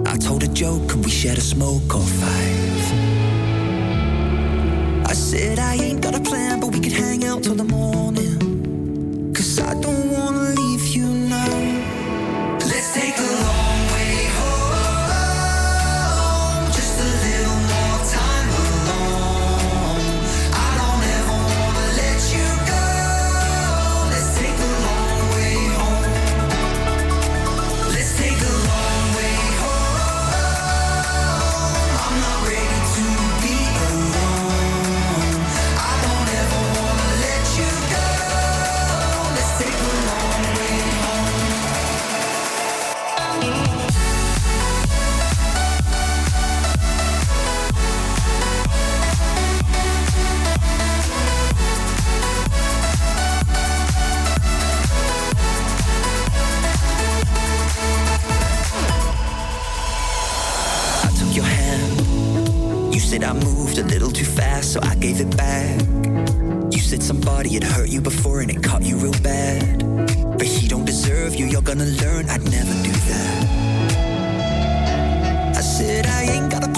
I told a joke and we shared a smoke or five. I said I ain't got a plan, but we could hang out till the morning. Cause I don't I moved a little too fast, so I gave it back. You said somebody had hurt you before and it caught you real bad. But he don't deserve you, you're gonna learn I'd never do that. I said I ain't gotta